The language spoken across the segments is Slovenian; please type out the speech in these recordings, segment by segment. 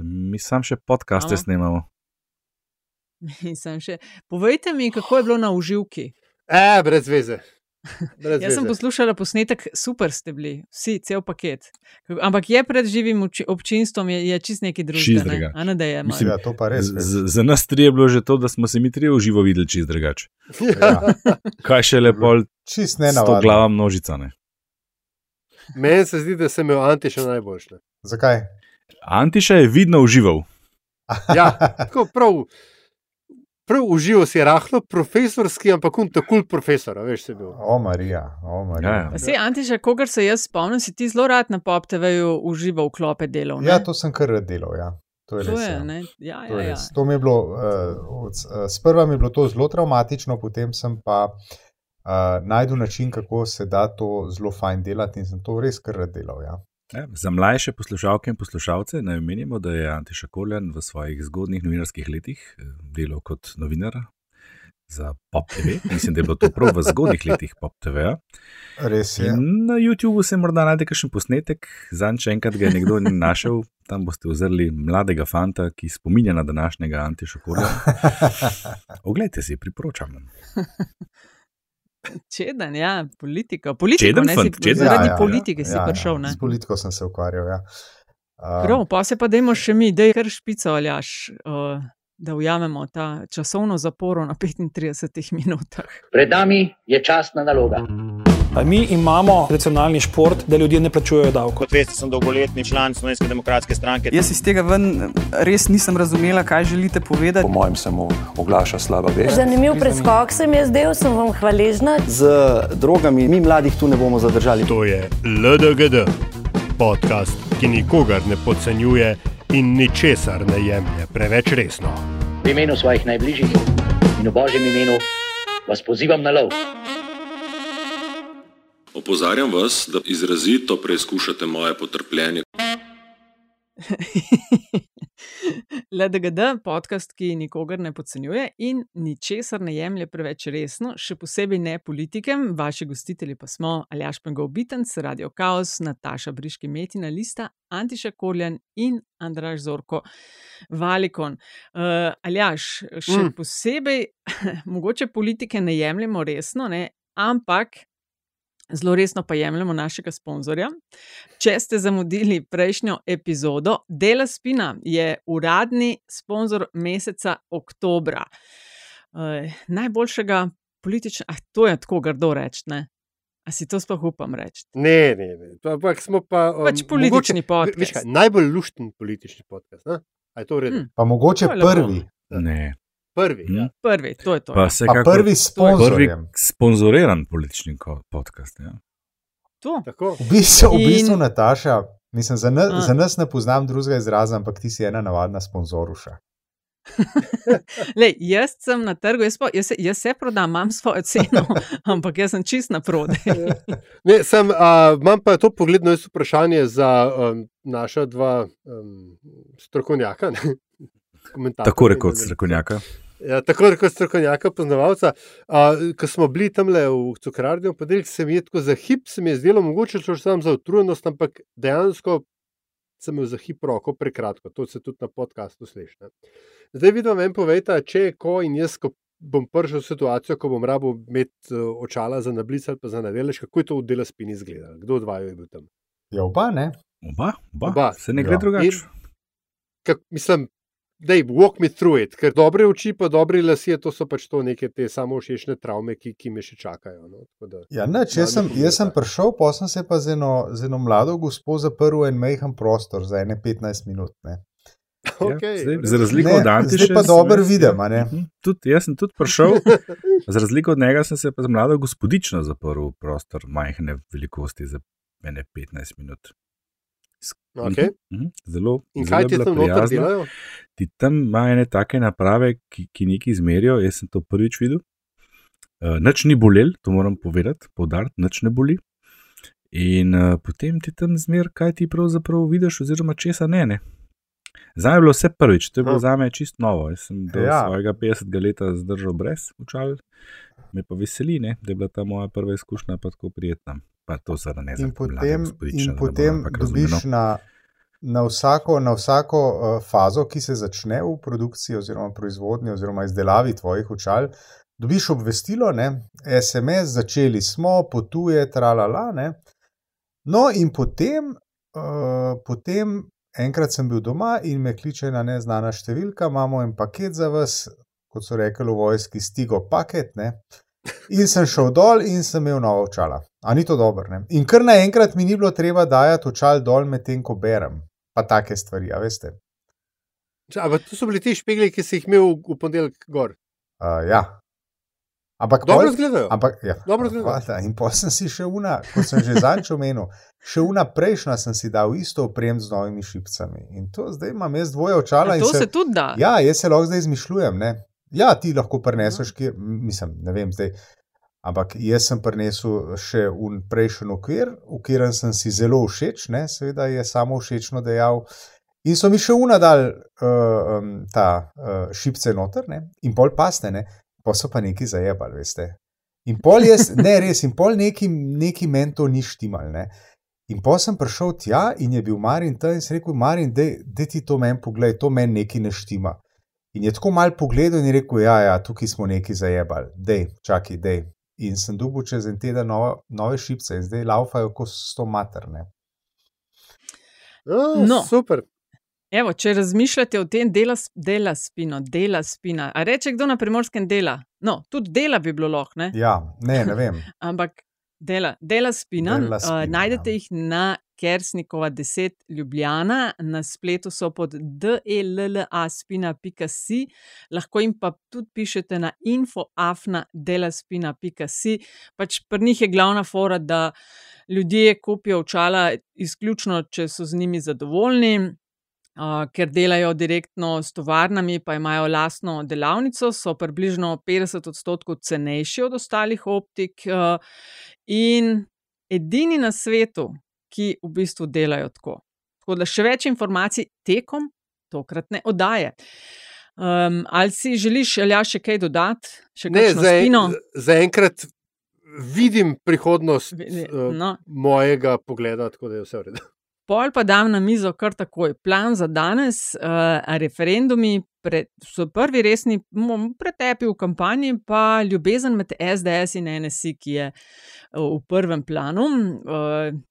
Mi sam še podcaste Amo. snemamo. Še, povejte mi, kako je bilo na uživki. E, brez veze. Brez Jaz sem veze. poslušala posnetek, super ste bili, vsi, cel paket. Ampak je pred živim obči- občinstvom, je, je čist neki drugi. Čist drugače. A ne da je. Mislim. Ja, to pa res. Z, za nas tri je bilo že to, da smo se mi tri v živo videli čist drugače. Ja, Kaj še lepo, čist sto nenavadno. glava množica. Ne? Meni se zdi, da sem imel Antiša najboljše. Zakaj? Antiša je vidno užival. Ja, tako prav. Prav uživo si rahlo, profesorski, ampak un takul profesor, a veš, se bil. O, Marija, o, Marija. Ja, Ja, ja. Pa Se, Antiša, kogar se jaz spomnim, si ti zelo rad na Pop TV-ju užival v klope delov. ne? ja, to sem kar rad delal. Ja. To je to res. je. ja. ne? Ja, To, ja, je ja. res. to mi je bilo, uh, od, uh, sprva mi je bilo to zelo traumatično, potem sem pa uh, najdel način, kako se da to zelo fajn delati in sem to res kar rad delal. Ja. Ja, za mlajše poslušalke in poslušalce naj omenimo, da je Antiša Koljan v svojih zgodnih novinarskih letih eh, delal kot novinar za Pop TV. Mislim, da je bilo to prav v zgodnih letih Pop TV. Res je. In na YouTubu se morda najde kakšen posnetek, zanj še enkrat ga je nekdo našel. Tam boste ozrli mladega fanta, ki spominja na današnjega Antiša Kolja. Oglejte si, priporočam. Čeden, ja, politika. Politiko, Čeden ne, fant, si, čeden. zaradi Ja, ja, politike si ja, prišel. Ja, ne. s politiko sem se ukvarjal. Ja. Um, Prav, pa se pa dajmo še mi, da je kar špico aljaš, uh, da ujamemo ta časovno zaporo na 35 minutah. Pred nami je časna naloga. Mi imamo nacionalni šport, da ljudje ne plačujejo davkov. Kot veste, sem dolgoletni član Slovenske demokratske stranke. Jaz iz tega ven res nisem razumela, kaj želite povedati. Po mojem se mu oglaša slaba vest. Zanimiv preskok se mi je zdel, sem vam hvaležna. Z drogami mi mladih tu ne bomo zadržali. To je LDGD, podcast, ki nikogar ne podcenjuje in ničesar ne jemlje preveč resno. V imenu svojih najbližjih in v božjem imenu vas pozivam na lov. Opozarjam vas, da izrazito preizkušate moje potrpljenje. LDGD, podcast, ki nikogar ne podcenjuje in ničesar ne jemlje preveč resno, še posebej ne politikem. Vaši gostitelji pa smo Aljaš Pengov Bitenc, Radio Chaos, Nataša Briški Metina Lista, Antiša Korjan in Andraš Zorko Valikon. Uh, Aljaš, še mm. posebej, mogoče politike ne jemljemo resno, ne, ampak. Zelo resno pa jemljemo našega sponzorja. Če ste zamudili prejšnjo epizodo, Dela Spina je uradni sponzor meseca oktobra. Uh, najboljšega političnega, ah, to je tako grdo reči, ne? A si to sploh upam reči? Ne, ne, ne. Ampak smo pa. um, Pač politični mogoče- podcast. veš kaj, Najbolj lušten politični podcast. a? A je to v redu? Hm. Pa mogoče prvi, Ne. Prvi. Hm. Ja. Prvi, to je to. Pa ja. pa prvi s prvi sponzorjem. sponzoriran politični podcast. Ja. to. Tako. V bistvu, v bistvu In- Nataša, mislim, za, na, A. za nas ne poznam drugega izraza, ampak ti si ena navadna sponzoruša. Lej, jaz sem na trgu, jaz, pa, jaz, se, jaz se prodam, imam svojo ceno, ampak jaz sem čist na prodaj. Ne, sem, a, imam pa to pogledno jaz vprašanje za um, naša dva um, strokovnjaka. ne, komentatorja Tako rekoč strokovnjaka. Ja, tako rekoč strokovnjaka, poznavalca. Uh, ko smo bili tam le v cukrarni podelek, se mi je tako za hip, se mi je zdelo mogoče šlo samo za utrujenost, ampak dejansko sem imel za hip roko prekratko. To se tudi na podkastu sliši. ne. Zdaj vidim, meni povejte, če je ko in jaz, ko bom prišel v situacijo, ko bom rabo imeti uh, očala za nablic ali pa za nadelež, kako je to v dela spini izgledalo, kdo od vaju je bil tam. Ja, oba ne. Oba, oba, Oba. se ne gre Ja. drugače. Kak, mislim, da je walk me through it, ker dobre oči, pa dobri lasje, to so pač to neke te samo všečne travme, ki, ki me še čakajo. No? Tako Da, Ja, nič, jaz, sem, jaz sem prišel, pa sem se pa z eno, z eno mlado gospo zaprl en majhen prostor za ene 15 minut. Ne. okay, Ja, zdaj, za razliko Ne, od Antiša. zdaj pa dobro jaz- vidim, a ne? Mhm, Tudi, jaz sem tudi prišel, za razliko od njega sem se pa z mlado gospodično zaprl v prostor majhne velikosti za ene 15 minut. S- Okay. Mhm, mhm, Zelo, In zelo kaj je ti tam noter delajo? Ti tam imajo ene take naprave, ki, ki nekaj izmerijo. Jaz sem to prvič videl. Uh, nič ni bolel, to moram povedati, poudariti, nič ne boli. In uh, potem ti tam zmer, kaj ti pravzaprav vidiš, oziroma česa ne. ne. Zdaj je bilo vse prvič, to je bilo Ah. za me čist novo. Jaz sem do Ja. svojega 50. leta zdržal brez očal, me pa veseli, ne, da je bila ta moja prva izkušnja pa tako prijetna. Pa to seveda ne In znam. potem, in no, potem dobiš na, na vsako, na vsako uh, fazo, ki se začne v produkciji, oziroma proizvodnji, oziroma izdelavi tvojih očal, dobiš obvestilo, ne, SMS, začeli smo, potuje, tralala. Ne. No, in potem, uh, potem, enkrat sem bil doma in me kliče na neznana številka, imamo en paket za vas, kot so rekli v vojski, stigo paket. Ne. In sem šel dol in sem imel nova očala. A ni to dobro? Ne? In kar naenkrat mi ni bilo treba dajati očal dol, medtem ko berem. Pa take stvari, a veste. Ampak to so bili ti špegli, ki si jih imel v ponedeljek gor. Uh, ja. Ampak dobro pol- izgledajo. Ampak, ja, Dobro izgledajo. hvala. In pa sem si še una, kot sem že zadnjič omenil, še una prejšnja sem si dal isto oprem z novimi šipcami. In to zdaj imam jaz dvoje očala. In to se tudi da? Ja, jaz se lahko zdaj izmišljujem. Ne? Ja, ti lahko preneseš, kjer, mislim, ne vem zdaj. Ampak jaz sem prinesel še un prejšnji okvir, v katerem sem si zelo všeč, ne? seveda je samo všečno dejal. In so mi še unadal uh, um, ta uh, šipce noter, ne? in pol paste, ne? pa so pa neki zajebali, veste. In pol jaz, ne res, in pol neki, neki meni to ni štimal. Ne? In pol sem prišel tja in je bil Marin tam in sem rekel: Marin, da ti to meni pogled, to meni neki ne štima. In je tako mal pogledal in je rekel: Ja, ja, tukaj smo neki zajebali, dej, čakaj, dej. In sem dobil čez en teden nove, nove šipce in zdaj laufajo kot sto materne. Oh, No. Super. Evo, če razmišljate o tem, dela, dela spino, dela spina. A reče kdo na primorskem dela? No, tudi dela bi bilo lahko, ne? Ja, ne, ne vem. Ampak dela, dela spina. Dela uh, spina, najdete jih na Kersnikova 10 Ljubljana, na spletu so pod della-spina.si, lahko jim pa tudi pišete na infoafna-delaspina.si. Pač pri njih je glavna fora, da ljudje kupijo očala izključno, če so z njimi zadovoljni. Uh, ker delajo direktno s tovarnami, pa imajo lastno delavnico, so približno 50 odstotkov cenejši od ostalih optik, uh, in edini na svetu, ki v bistvu delajo tako. Tako da še več informacij tekom tokratne oddaje. Um, ali si želiš, ali še kaj dodati, še Ne, kakšno za, spino? zaenkrat vidim prihodnost Vidi- uh, no. mojega pogleda, tako da je vse v redu. Pol pa dam na mizo kar takoj. Plan za danes, uh, referendumi, pre, so prvi resni pretepi v kampanji, pa ljubezen med SDS in NSI, ki je v prvem planu,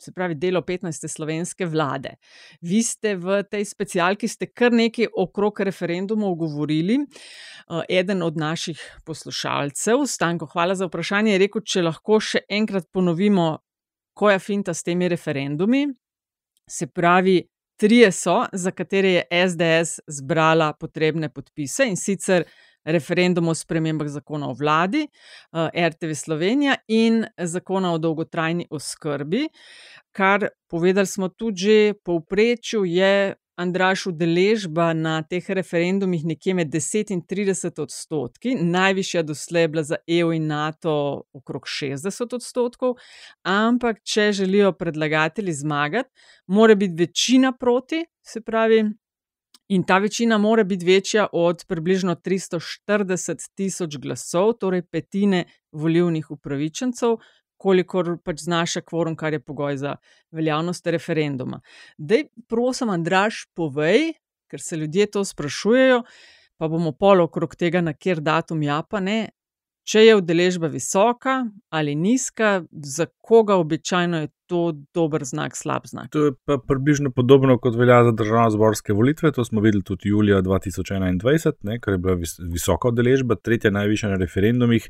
se pravi delo 15. slovenske vlade. Vi ste v tej specialki ste kar nekaj okrog referendumov govorili. Eden od naših poslušalcev, Stanko, hvala za vprašanje, je rekel, če lahko še enkrat ponovimo, ko je finta s temi referendumi. Se pravi, trije so, za katere je SDS zbrala potrebne podpise in sicer referendum o spremembah zakona o vladi, eh, RTV Slovenija in zakona o dolgotrajni oskrbi. Kar povedali smo tudi že, povprečju je Andraš udeležba na teh referendumih nekje med 10 in 30 odstotki, najvišja doslej je bila za EU in NATO okrog 60 odstotkov, ampak če želijo predlagatelji zmagati, mora biti večina proti, se pravi, in ta večina mora biti večja od približno 340 tisoč glasov, torej petine volivnih upravičencev, kolikor pač znaša kvorum, kar je pogoj za veljavnost referenduma. Dej, prosim, Andraš, povej, ker se ljudje to sprašujejo, pa bomo pol okrog tega, na kjer datum ja, pa ne. Če je udeležba visoka ali nizka, za koga običajno je to dober znak, slab znak. To je pa približno podobno kot velja za državno-zborske volitve. To smo videli tudi julija 2021, ne, kar je bila vis visoka udeležba, tretja najvišja na referendumih.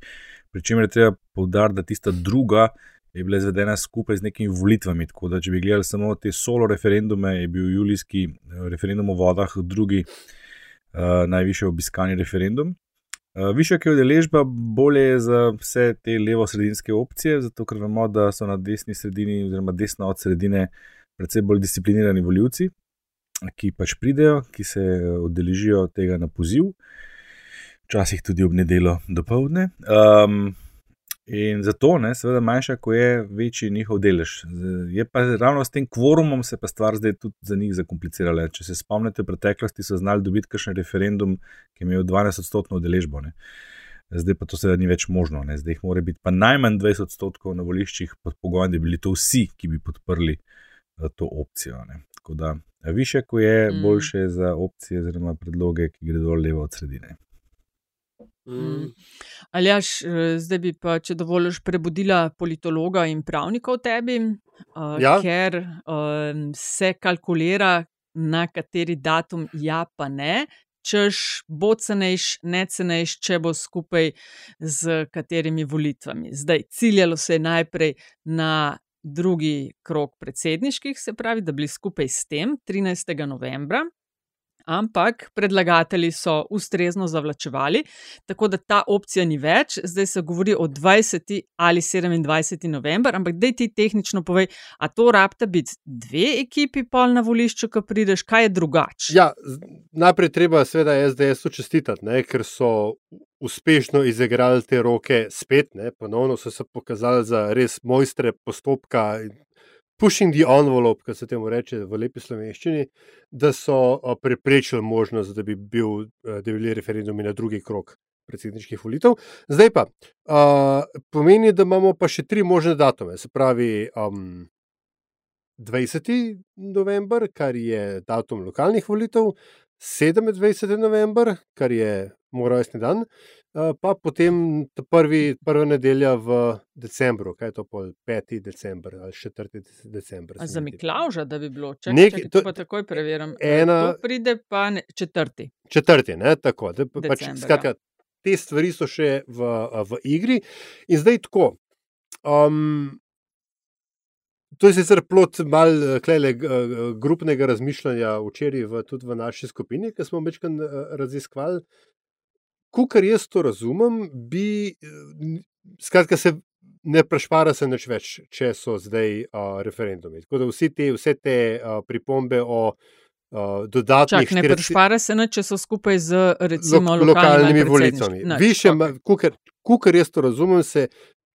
Pričemer je treba poudariti, da tista druga je bila izvedena skupaj z nekimi volitvami. Tako da, če bi gledali samo te solo referendume, je bil julijski eh, referendum o vodah drugi uh, najvišji obiskani referendum. Uh, Višja je udeležba, bolje je za vse te levo-sredinske opcije, zato ker vemo, da so na desni sredini, oziroma desno od sredine, predvsem bolj disciplinirani voljivci, ki pač pridejo, ki se udeležijo tega na poziv, včasih tudi ob nedeljo do povdne. Um, in zato, ne, seveda, manjša, ko je večji njihov delež. Je pa ravno s tem kvorumom se pa stvar zdaj tudi za njih zakomplicirala. Če se spomnite, v preteklosti so znali dobiti kakšen referendum, ki je imel 12-odstotno udeležbo. Ne. Zdaj pa to seveda ni več možno, ne. zdaj jih mora biti pa najmanj 20 odstotkov na voliščih pod pogojem, da bi bili to vsi, ki bi podprli uh, to opcijo. Ne. Tako da više, ko je, Mm. boljše je za opcije oziroma predloge, ki gredo levo od sredine. Mm. Aljaš, eh, zdaj bi pa, če dovoliš, prebudila politologa in pravnika v tebi, uh, Ja. ker um, se kalkulira, na kateri datum ja, pa ne. Češ bo cenejš, ne cenejš, če bo skupaj z katerimi volitvami. Zdaj, ciljalo se je najprej na drugi krok predsedniških, se pravi, da bi bili skupaj s tem 13. novembra. Ampak predlagatelji so ustrezno zavlačevali, tako da ta opcija ni več. Zdaj se govori o 20. ali 27. november, ampak dej ti tehnično povej, a to rabta biti dve ekipi pol na volišču, ko prideš, kaj je drugače. Ja, najprej treba seveda SDS-u čestitati, ne, ker so uspešno izigrali te roke spet, ne, ponovno so se pokazali za res mojstre postopka. Pushing the envelope, kot se temu reče v lepi slovenščini, da so a, preprečili možnost, da bi, bil, a, da bi bili referendumi na drugi krok predsedniških volitev. Zdaj pa a, pomeni, da imamo pa še tri možne datume, se pravi um, 20. november, kar je datum lokalnih volitev, 27. november, kar je moj rojstni dan, a, pa potem prvi, prva nedelja v decembru, kaj je to pol 5. december ali 4. december. Za. Miklauža, da bi bilo, če Nekaj- ne, to- pa takoj preverjam. ena- To pride pa ne, četrti. Četrti, ne, tako. Da, pa, pač, Decembra. skratka, te stvari so še v, a, v igri. In zdaj tako. Um, to je sicer plot malo klele, grupnega razmišljanja včeraj v, tudi v naši skupini, ki smo večkrat raziskovali. Kukar jaz to razumem, bi, eh, skratka, se ne prešpara se nič več, če so zdaj uh, referendumi. Tako da vsi te, vse te uh, pripombe o uh, dodatnih Čak, ne 40 prešpara se nič, če so skupaj z recimo Lok- lokalnimi, lokalnimi volitvami. kukar jaz to razumem, se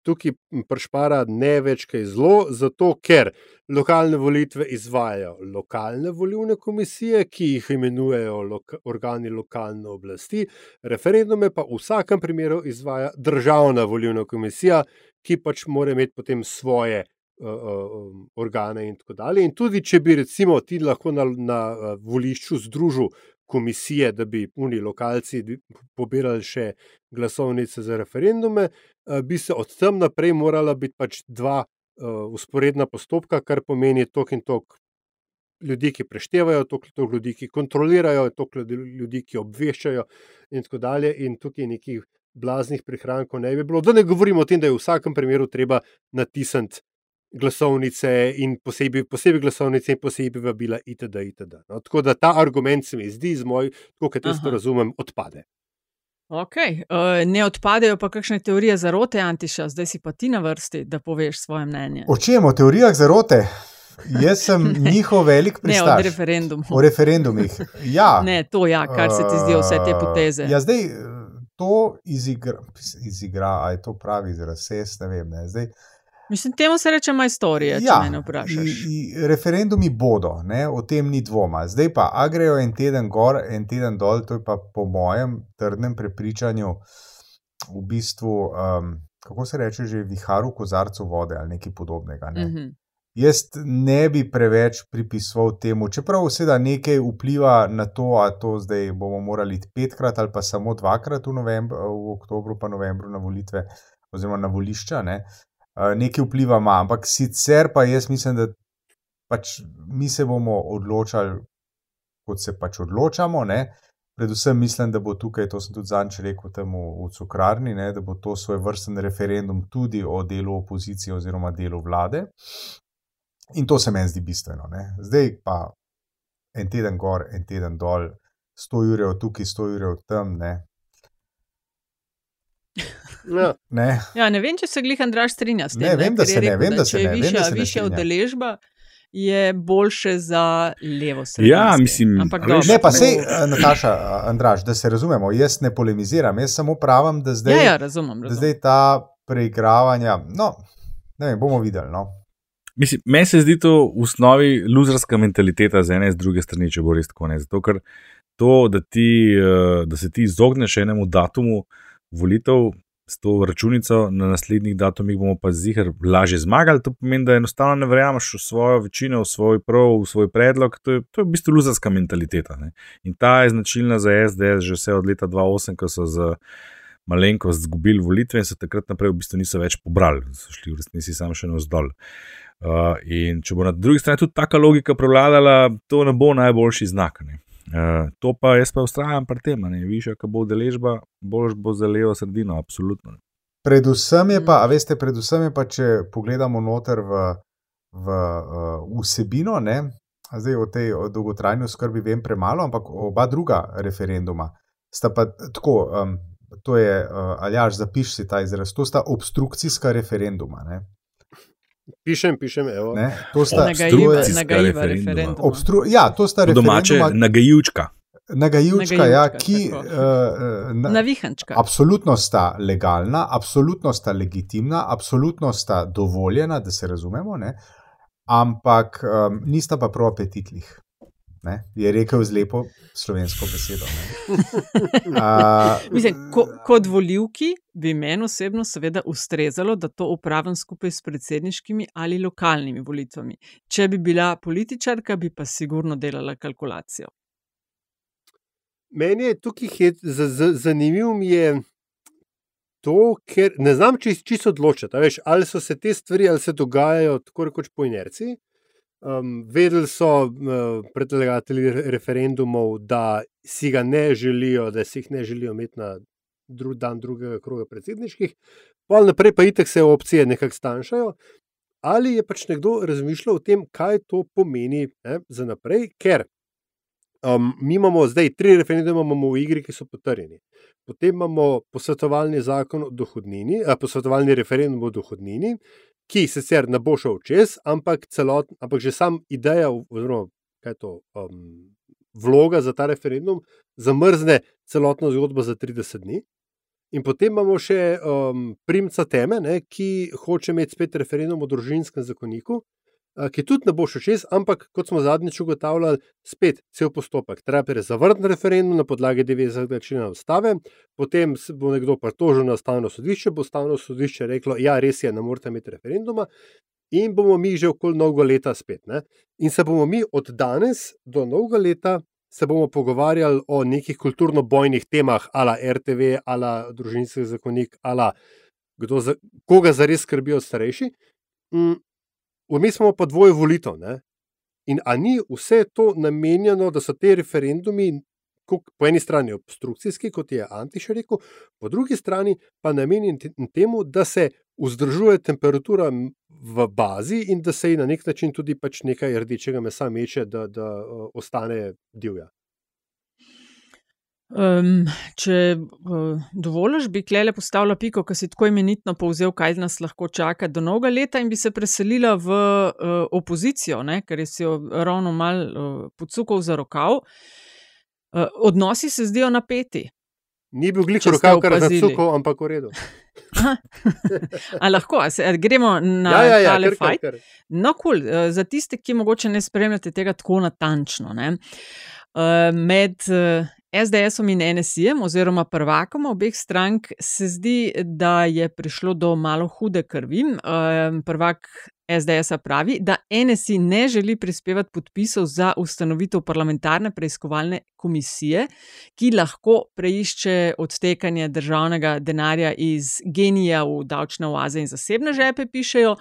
tukaj prešpara ne več kaj zlo, zato ker lokalne volitve izvajajo lokalne volivne komisije, ki jih imenujejo loka, organi lokalne oblasti, referendume pa v vsakem primeru izvaja državna volivna komisija, ki pač mora imeti potem svoje uh, uh, organe in tako dalje. In tudi, če bi recimo ti lahko na, na volišču združil komisije, da bi puni lokalci pobirali še glasovnice za referendume, uh, bi se od tam naprej morala biti pač dva uh, usporedna postopka, kar pomeni tok in tok. Ljudje, ki preštevajo, toliko ljudi, ki kontrolirajo, toliko ljudi, ki obveščajo, in tako dalje. In tukaj nekih blaznih prihrankov ne bi bilo. Da ne govorimo o tem, da je v vsakem primeru treba natisniti glasovnice in posebej, posebej glasovnice in posebej vabila itd. itd. No, tako da ta argument se mi zdi, z moj, tako kot jaz to razumem, odpade. Okay. Uh, ne odpadejo pa kakšne teorije zarote, Antiša, zdaj si pa ti na vrsti, da poveš svoje mnenje. O čem, o teorijah zarote? Jaz sem njihov velik Ne, od pristaš. referendumov. O referendumih. Ja. Ne, to ja, kar se ti zdijo vse te poteze. Ja, zdaj eh, to izigra, izigra a je to pravi izraz, jaz ne vem. Ne. Zdaj, Mislim, temu se reče majstorija, če ja, me vprašaš. i- i referendumi bodo, ne, o tem ni dvoma. Zdaj pa, a grejo en teden gor, en teden dol, to je pa po mojem trdnem prepričanju v bistvu, um, kako se reče, že vihar v kozarcu vode ali nekaj podobnega. Ne. Mhm. Jaz ne bi preveč pripisoval temu, čeprav seveda nekaj vpliva na to, a to zdaj bomo morali petkrat ali pa samo dvakrat v, novembr, v oktobru, pa novembru na volitve, oziroma na volišča. Ne. Eh, Nekaj vpliva ima, ampak sicer pa jaz mislim, da pač mi se bomo odločali, kot se pač odločamo. Ne. Predvsem mislim, da bo tukaj, to sem tudi zanč rekel temu v cukrarni, ne, da bo to svoj vrsten referendum tudi o delu opozicije oziroma delu vlade. In to se meni zdi bistveno. Ne. Zdaj pa en teden gor, en teden dol, 100 ur tukaj, 100 ur tam. Ne. Ja. Ne. Ja, ne vem, če se glih Andraš strinja s tem. Ne, vem, da je se ne, rekel, vem, da se če je ne, vem, višja, da se ne višja udeležba, je boljše za levo sredino. Ja, mislim, Ampak a veš, dobro, Ne, pa ne. sej, Nataša, a, Andraž, da se razumemo, jaz ne polemiziram, jaz samo pravim, da zdaj, Ja, ja, razumem. da razumem. zdaj ta preigravanja, no, ne vem, bomo videli. No. Mislim, meni se zdi to v osnovi luzerska mentaliteta z ene in z druge strani, če bo res tako ne. Zato, ker to, da, ti, eh, da se ti izogneš enemu datumu volitev, s to računico na naslednjih datumih bomo pa zihar lažje zmagali. To pomeni, da enostavno ne verjameš v svojo večino, v svoj prav, v svoj predlog. To je, to je v bistvu luzarska mentaliteta. Ne? In ta je značilna za SDS že vse od leta 2008, ko so z malenkost izgubili volitve in se takrat naprej v bistvu niso več pobrali, so šli v resnici samo še navzdol. Uh, in če bo na drugi strani tudi taka logika prevladala, to ne bo najboljši znak. Ne? Uh, to pa jaz pa ustrajam pri tem, ne više, ko bo deležba, boljš bo za levo sredino, absolutno. Predvsem je pa, a veste, predvsem je pa, če pogledamo noter v, v uh, vsebino, ne, zdaj o tej o dolgotrajni oskrbi vem premalo, ampak oba druga referenduma sta pa tako, um, to je, uh, Aljaš, zapiši si ta izraz, to sta obstrukcijska referenduma. Ne. Pišem, pišem, evo. Ne, to sta obstrukcijska referenduma. Obstru, ja, to sta domače nagajučka. Nagajučka, ja, ki. Uh, na, Navihančka. Absolutno sta legalna, absolutno sta legitimna, absolutno sta dovoljena, da se razumemo, ne? ampak um, nista pa prav apetitlih. Ne, je rekel z lepo slovensko besedo. uh, Mislim, ko, kot voljivki bi meni osebno seveda ustrezalo, da to upravim skupaj s predsedniškimi ali lokalnimi volitvami. Če bi bila političarka, bi pa sigurno delala kalkulacijo. Meni je tukaj zanimivo, je to, ker ne znam čisto odločiti, ali so se te stvari, ali se dogajajo tako rekoč po inerciji. Um, vedeli so uh, predlagatelji referendumov, da si ga ne želijo, da si jih ne želijo imeti na dru dan drugega kroga predsedniških, pa naprej pa itek se opcije nekako stanjšajo. Ali je pač nekdo razmišljal o tem, kaj to pomeni ne, za naprej, ker um, mi imamo zdaj tri referendume v igri, ki so potrjeni. Potem imamo posvetovalni o dohodnini, a posvetovalni referendum o dohodnini, ki sicer ne bo šel čez, ampak, celot, ampak že sam ideja, oziroma kaj je to, um, vloga za ta referendum, zamrzne celotno zgodbo za 30 dni. In potem imamo še um, primca teme, ne, ki hoče imeti spet referendum o družinskem zakoniku, ki tudi ne bo šel čez, ampak kot smo zadnjič ugotavljali, spet cel postopek. Treba je zavrniti referendum na podlagi 90. člena ustave, potem bo nekdo pritožil na ustavno sodišče, bo ustavno sodišče reklo: Ja, res je, ne morete imeti referenduma. In bomo mi že okoli novega leta spet. Ne? In se bomo mi od danes do novega leta se bomo pogovarjali o nekih kulturno-bojnih temah, ala RTV, ala družinski zakonik, ala kdo za, koga zares skrbijo starejši. Vmes imamo pa dvoje volitev. Ne? In ali ni vse to namenjeno, da so te referendumi po eni strani obstrukcijski, kot je Antiš rekel, po drugi strani pa namenjeni temu, da se vzdržuje temperatura v bazi in da se ji na nek način tudi pač nekaj rdečega mesa meče, da, da ostane divja. Um, če uh, dovoliš, bi klele postavila piko, ki si tako imenitno povzel, kaj nas lahko čaka do novega leta, in bi se preselila v uh, opozicijo, ne? ker je si jo ravno mal uh, podsukal za rokav. Uh, odnosi se zdijo napeti. Ni bil glik rokav, kar je zasukal, ampak v redu. a lahko, a se, a gremo na ja, ja, ja, tale kar, fajt. kar, kar. No, kul, cool. za tiste, ki mogoče ne spremljate tega tako natančno. Uh, med uh, SDS-om in NSI-jem, oziroma prvakom obeh strank, se zdi, da je prišlo do malo hude krvi. Uh, prvak SDS-a pravi, da NSI ne želi prispevati podpisov za ustanovitev parlamentarne preiskovalne komisije, ki lahko preišče odtekanje državnega denarja iz genija v davčne oaze in zasebne žepe, pišejo,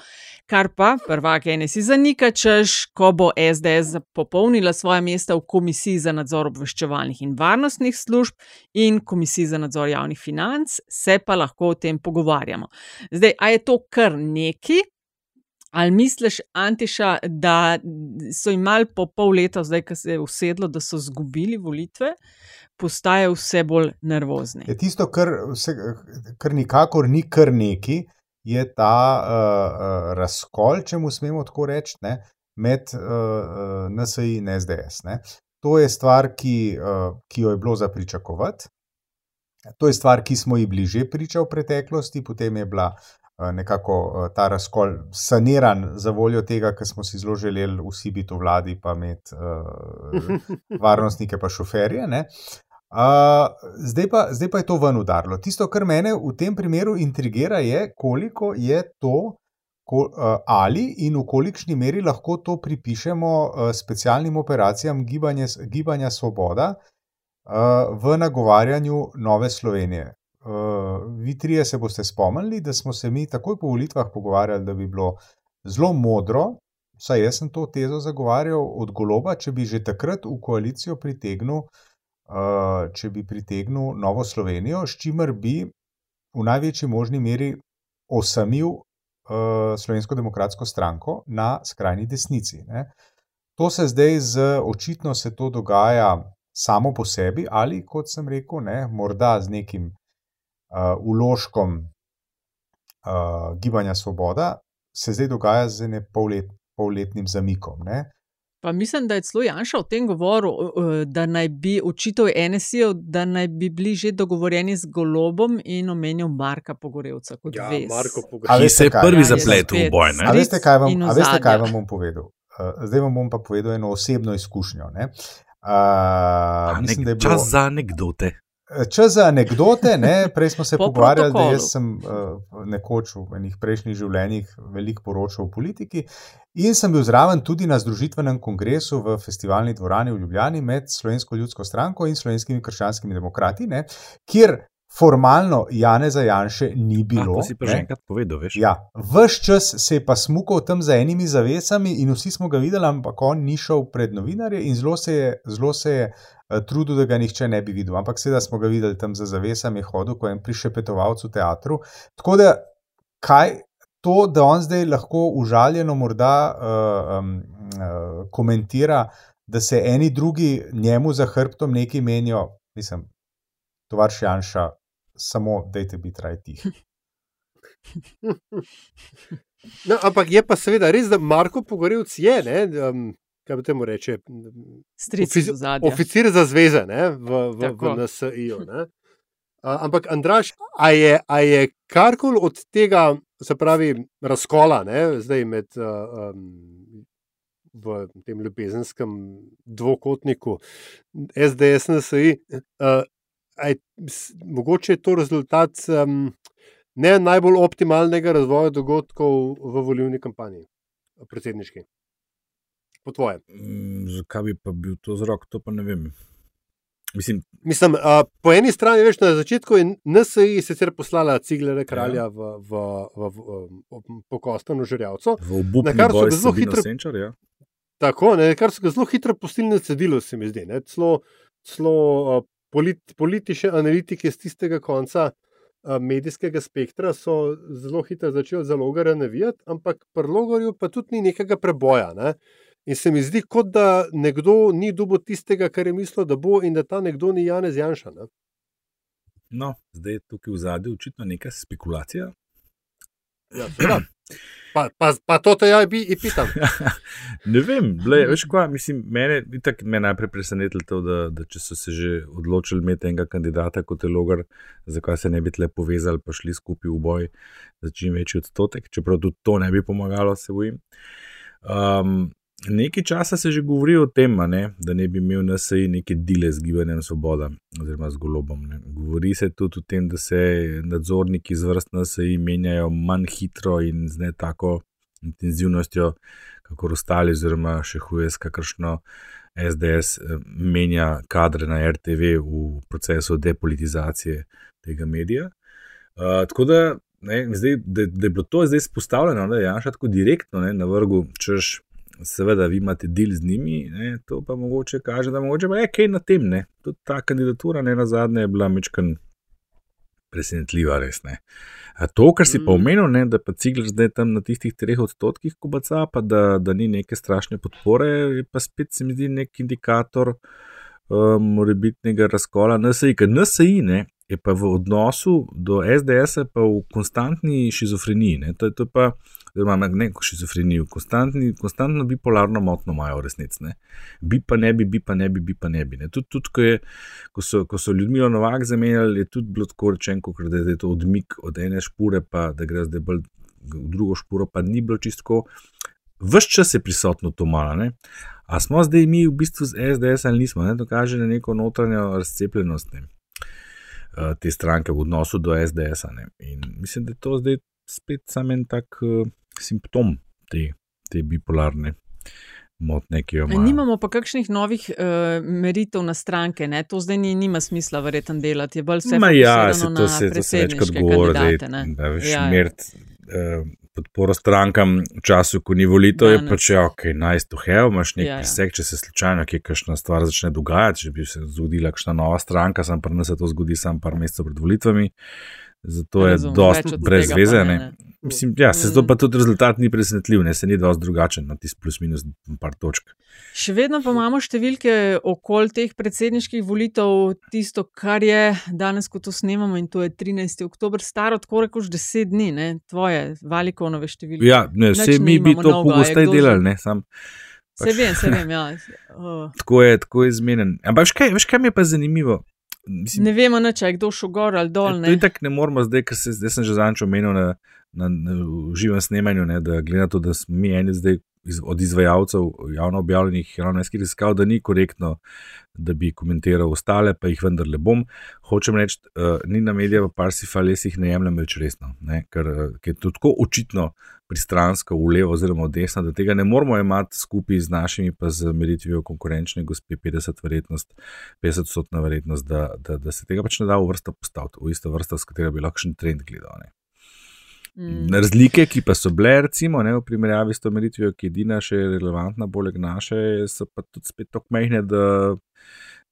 kar pa prvak NSI zanika, češ, ko bo SDS popolnila svoje mesta v komisiji za nadzor obveščevalnih in varnostnih služb in komisiji za nadzor javnih financ, se pa lahko o tem pogovarjamo. Zdaj, a je to kar neki? Ali misliš, Antiša, da so imeli po pol leta, zdaj, ko se je usedlo, da so izgubili volitve, postajajo vse bolj nervozni? Je tisto, kar, vse, kar nikakor ni kar neki, je ta uh, razkol, če mu smemo tako reči, ne, med uh, NSA in SDS. Ne. To je stvar, ki, uh, ki jo je bilo za pričakovati. To je stvar, ki smo ji bili že priča v preteklosti, potem je bila Eh, nekako eh, ta razkol saniran za voljo tega, ker smo si zelo želeli vsi biti v vladi, pa imeti uh, varnostnike, pa šoferje. Uh, zdaj, pa, zdaj pa je to ven udarilo. Tisto, kar mene v tem primeru intrigira, je, koliko je to, ko, uh, ali in v kolikšni meri lahko to pripišemo uh, specialnim operacijam gibanje, Gibanja Svoboda uh, v nagovarjanju Nove Slovenije. Uh, vi trije se boste spomnili, da smo se mi takoj po volitvah pogovarjali, da bi bilo zelo modro, saj jaz sem to tezo zagovarjal od goloba, če bi že takrat v koalicijo pritegnil. Uh, če bi pritegnil Novo Slovenijo, s čimer bi v največji možni meri osamil uh, Slovensko demokratsko stranko na skrajni desnici. Ne. To se zdaj, z, očitno se to dogaja samo po sebi, ali kot sem rekel, ne, morda z nekim uložkom uh, gibanja Svoboda, se zdaj dogaja z ne pollet, polletnim zamikom. Ne. Pa mislim, da je celo Janša o tem govoril, da naj bi očital NSI-ju, da naj bi bili že dogovorjeni z Golobom in omenil Marka Pogorevca kot Ja, vez. Marko Pogorevec. Ali se je prvi Ja, zapletel v boj? Ne? A veste, kaj vam, a veste, kaj vam bom povedal? Uh, zdaj vam bom pa povedal eno osebno izkušnjo. Ne? Uh, A, mislim, nek, da je bilo, čas za anekdote. Čas za anekdote, ne? prej smo se Po pogovarjali, da protokolu. jaz sem uh, nekoč v enih prejšnjih življenjih veliko poročal o politiki in sem bil zraven tudi na združitvenem kongresu v festivalni dvorani v Ljubljani med Slovensko ljudsko stranko in slovenskimi krščanskimi demokrati, ne? kjer formalno Janeza Janše ni bilo. to si pa že enkrat povedal, veš? Ja, vse čas se je pa smukal tam za enimi zavesami, in vsi smo ga videli, ampak on ni šel pred novinarje in zelo se je, zelo se je eh, trudil, da ga nihče ne bi videl. Ampak seveda smo ga videli tam za zavesami, hodil kot en prišepetovalec v teatru. Tako da, kaj to, da on zdaj lahko užaljeno morda uh, um, uh, komentira, da se eni drugi njemu za hrbtom nekaj menijo, mislim, tovarš Janša, samo dajte biti raj tiho. No, ampak je pa seveda res, da Marko Pogorevc je, ne, um, kaj bi temu reče, ofici- oficir za zveze ne, v, v, v Tako. NSI-ju. ne. A, Ampak, Andraš, a je, a je karkoli od tega, se pravi, razkola, ne, zdaj med uh, um, v tem ljubezenskem dvokotniku SDS, NSI, uh, je, mogoče je to rezultat um, ne najbolj optimalnega razvoja dogodkov v volilni kampanji, predsedniški. Po tvojem. Mm, Zakaj bi pa bil to vzrok, to pa ne vem. Mislim, Mislim, uh, po eni strani, veš, na začetku je NSI sicer poslala Ciglere kralja v, v, v, v, v pokostano obupni Na kar so ga zelo hitro- Senčar, ja. Tako, ne, kar so ga zelo hitro pustili na cedilu, se mi zdi. ne. Celo, celo polit, politične analitike z tistega konca uh, medijskega spektra so zelo hitro začeli za Logarja navijati, ampak pri Logarju pa tudi ni nekega preboja. Ne. In se mi zdi, kot da nekdo ni dobil tistega, kar je mislil, da bo, in da ta nekdo ni Janez Janša. Ne. No, zdaj je tukaj v zadju očitno neka spekulacija. Ja, pa, pa, pa to te ja bi in pitam. ne vem, ble, veš kaj, mislim, mene, itak me je najprej presenetilo to, da, da če so se že odločili imeti enega kandidata kot je Logar, zakaj se ne bi tle povezali pa šli skupaj v boj za čim večji odstotek, čeprav tudi to ne bi pomagalo, se bojim. Um, Nekaj časa se že govori o tem, ne, da ne bi imel NSI neke dele z gibanjem Svoboda oziroma z golobom. Ne. Govori se tudi o tem, da se nadzorniki iz vrst NSI menjajo manj hitro in z ne tako intenzivnostjo, kot ostali, oziroma še huje, s kakršno SDS eh, menja kadre na RTV v procesu depolitizacije tega medija. Uh, tako da, ne, zdaj, da, da je bilo to zdaj izpostavljeno, da je Janša tako direktno ne, na vrhu, češ, seveda, vi imate del z njimi, ne, to pa mogoče kaže, da mogoče pa je kaj na tem. Ne. Tudi ta kandidatura, ne na zadnje, je bila mečkan presenetljiva, res ne. A to, kar si pa Mm. omenil, ne, da pa Cigler zdaj tam na tistih treh odstotkih kubaca, pa da, da ni neke strašne podpore, je pa spet se mi zdi nek indikator um, morebitnega razkola NSI, ker NSI ne, je pa v odnosu do SDS-a pa v konstantni šizofreniji. Ne, to, je- to pa, oziroma ne šizofreniji, konstantni, konstantno bipolarno motno imajo ne. Bi pa ne bi, bi pa ne bi, bi pa ne bi. Ne. Tudi, tudi ko, je, ko, so, ko so ljudmi Novak zamenjali, je tudi bilo tako rečeno, da je to odmik od ene špure, pa da gre zdaj bolj v drugo špuro, pa ni bilo čistko. vse čas je prisotno to malo. Ne? A smo zdaj mi v bistvu z SDS ali nismo, ne? to kaže na neko notranjo razcepljenost ne? Uh, te stranke v odnosu do SDS. -a, In mislim, da je to zdaj spet samo en tak uh, simptom te, te bipolarne motnje, ki jo imamo. Nimamo pa kakšnih novih uh, meritev na stranke, ne? to zdaj ni, nima smisla verjetno delati. Je bolj vse Ma ja, se to se, to se večkrat govori, da, veš, Ja, ja. mert, uh, podporo strankam v času, ko ni volitev, je pač ja, ok, nice to have, imaš nek Ja, ja. preseg, če se slučajno kje kakšna stvar začne dogajati, če bi se zgodila kakšna nova stranka, sam pa ne se to zgodi sam par mesecev pred volitvami. Zato je dosti brez veze. ne, Ne. Mislim, ja, se Mm. zato pa tudi rezultat ni presenetljiv, ne, se ni dosti drugačen na tisti plus minus par točk. Še vedno pa imamo številke okoli teh predsedniških volitev, tisto, kar je danes, ko to snemamo, in to je 13. oktober, staro tako rekoč 10 dni, ne? tvoje, valikonove številke. Ja, ne, vse mi bi to pogosteje delali, ne, sam. Se vem, se vem, ja. Uh, Tako je, tako je zmeden. Ampak veš kaj, veš, kaj mi je pa zanimivo? Mislim, ne vemo, nič, a je kdo šel gor ali dol. To Ne? je tako ne moramo zdaj, ker se, zdaj sem že zanč omenil na, na, na živem snemanju, ne, da glede na to, da smo mi eni zdaj iz, od izvajalcev javno objavljenih javnomestskih raziskav, da ni korektno, da bi komentiral ostale, pa jih vendarle bom. Hočem reči, uh, ni na medije, pa Parsifal, jaz jih ne jemljem več resno, ne, ker, uh, ker je to tako očitno pristransko, v levo oziroma v desno, da tega ne moramo imati skupaj z našimi, pa z meritvijo konkurenčne gospe 50 verjetnost, 50 odstotna verjetnost, da, da, da se tega pač ne da v vrsto postaviti, v isto vrsto, s katero bi lahko še en trend gledal. Ne. Mm. Razlike, ki pa so bile, recimo, ne, v primerjavi s to meritvijo, ki je edina še relevantna, poleg naše, so pa tudi spet tako mehne, da,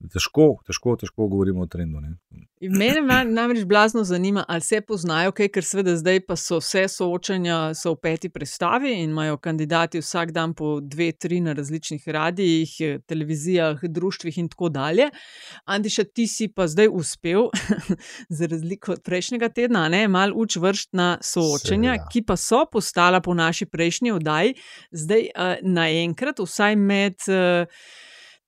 težko, težko, težko govorimo o trendu. Ne. Mene namreč blazno zanima, ali se poznajo, kaj, ker seveda zdaj pa so vse soočanja so v peti predstavi in imajo kandidati vsak dan po dve, tri na različnih radijih, televizijah, društvih in tako dalje. Andiša, ti si pa zdaj uspel, za razliko od prejšnjega tedna, ne, mal uč vršt na soočanja, Seveda. ki pa so postala po naši prejšnji oddaji zdaj uh, naenkrat, vsaj med. Uh,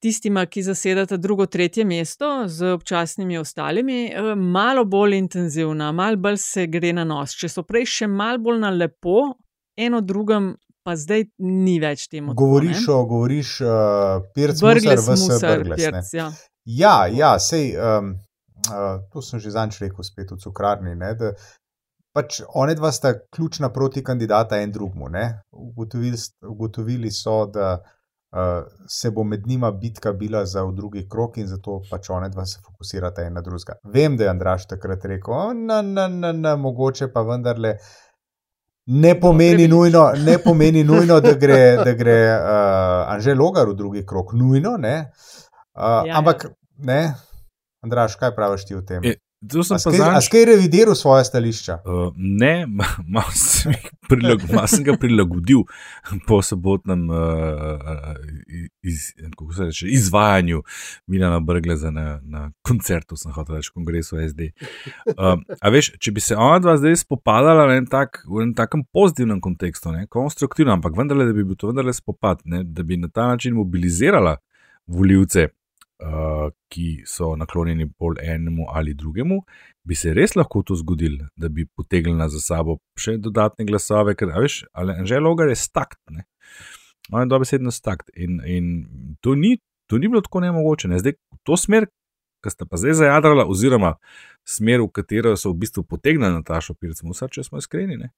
tistima, ki zasedata drugo, tretje mesto z občasnimi ostalimi, eh, malo bolj intenzivna, malo bolj se gre na nos. Če so prej še malo bolj na lepo, eno drugem, pa zdaj ni več temu. Govoriš o, govoriš, uh, Pirc, Brgles, Musar, vse Brgles. Pirc, ja. Ja, ja, sej, um, uh, to sem že zanč rekel, spet v cukrarni. Ne, da, pač one dva sta ključna proti kandidata en drugmu. ne. Ugotovili, ugotovili so, da uh, se bo med njima bitka bila za drugi krok in zato pač one dva se fokusirata en na drugega. Vem, da je Andraš takrat rekel, "O, na, na, na, na, mogoče pa vendarle. Ne pomeni, nujno, ne pomeni nujno, da gre, da gre uh, Anžel Logar v drugi krok, nujno. Ne? Uh, Ja, ampak, ne, Andraš, kaj praviš ti o tem? E, zadnjič- A skaj revidiral svoje stališča? Uh, ne, ma- malo sem, jih prilag, malo sem ga prilagodil po sobotnem uh, iz, reče, izvajanju Milana Brgleza na, na koncertu, sem hotel reči, kongresu SD. Uh, a veš, če bi se ona dva zdaj spopadala v enem tak, enem takem pozitivnem kontekstu, ne, konstruktivno, ampak vendarle, da bi bil to vendarle spopad, ne, da bi na ta način mobilizirala voljivce, ki so naklonjeni bolj enemu ali drugemu, bi se res lahko to zgodilo, da bi potegnila za sabo še dodatne glasove, ker veš, ali že logar je stakt. Ne? On je dobesedno stakt in, in to, ni, to ni bilo tako nemogoče. Ne? Zdaj, to smer, ki sta pa zdaj zajadrala, oziroma smer, v katero so v bistvu potegnili Natašo Pirc Musar, če smo iskreni. Ne?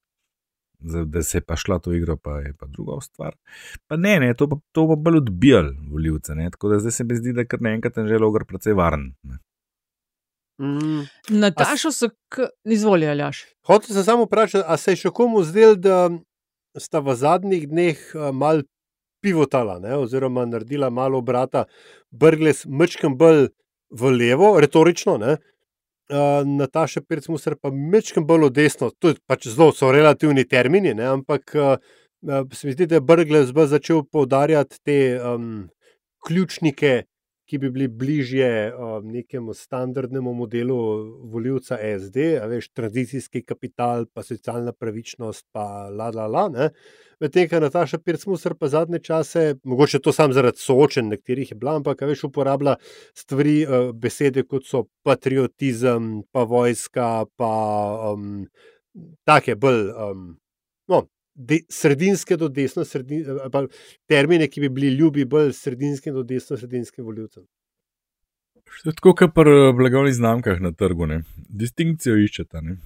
Zdaj, Da se je pa šla to igro, pa je pa druga stvar. Pa ne, ne to pa, to pa bolj odbijali voljivce. ne. Tako da zdaj se mi zdi, da je kar naenkrat že logar precej varen. Ne? Mm. Natašo so, k... izvoli, Aljaš. Hotel sem samo vprašati, a se je še komu zdel, da sta v zadnjih dneh eh, mal pivotala, ne? oziroma naredila malo obrata, brgles mečkem bolj v levo, retorično, ne? Nataša Pirc Musar pa mečkem bolj v desno, to pač zelo, so relativni termini, ne? ampak uh, se mi zdi, da je brgles začel poudarjati te um, ključnike, ki bi bili bližje uh, nekemu standardnemu modelu voljivca SD, veš, tranzicijski kapital, pa socialna pravičnost, pa la la la. Medtem ko Nataša Pirc-Musar pa zadnje čase, mogoče to sam zaradi soočen, nekaterih je bila, ampak veš, uporablja stvari, uh, besede kot so patriotizem, pa vojska, pa um, take bolj. Um, no, de, sredinske do desno, sredin, ali pa termine, ki bi bili ljubi bolj sredinskim do desno, sredinskim voljivcem. To je tako, kot pri eh, blagovnih znamkah na trgu. Ne. Distinkcijo iščete. Ne.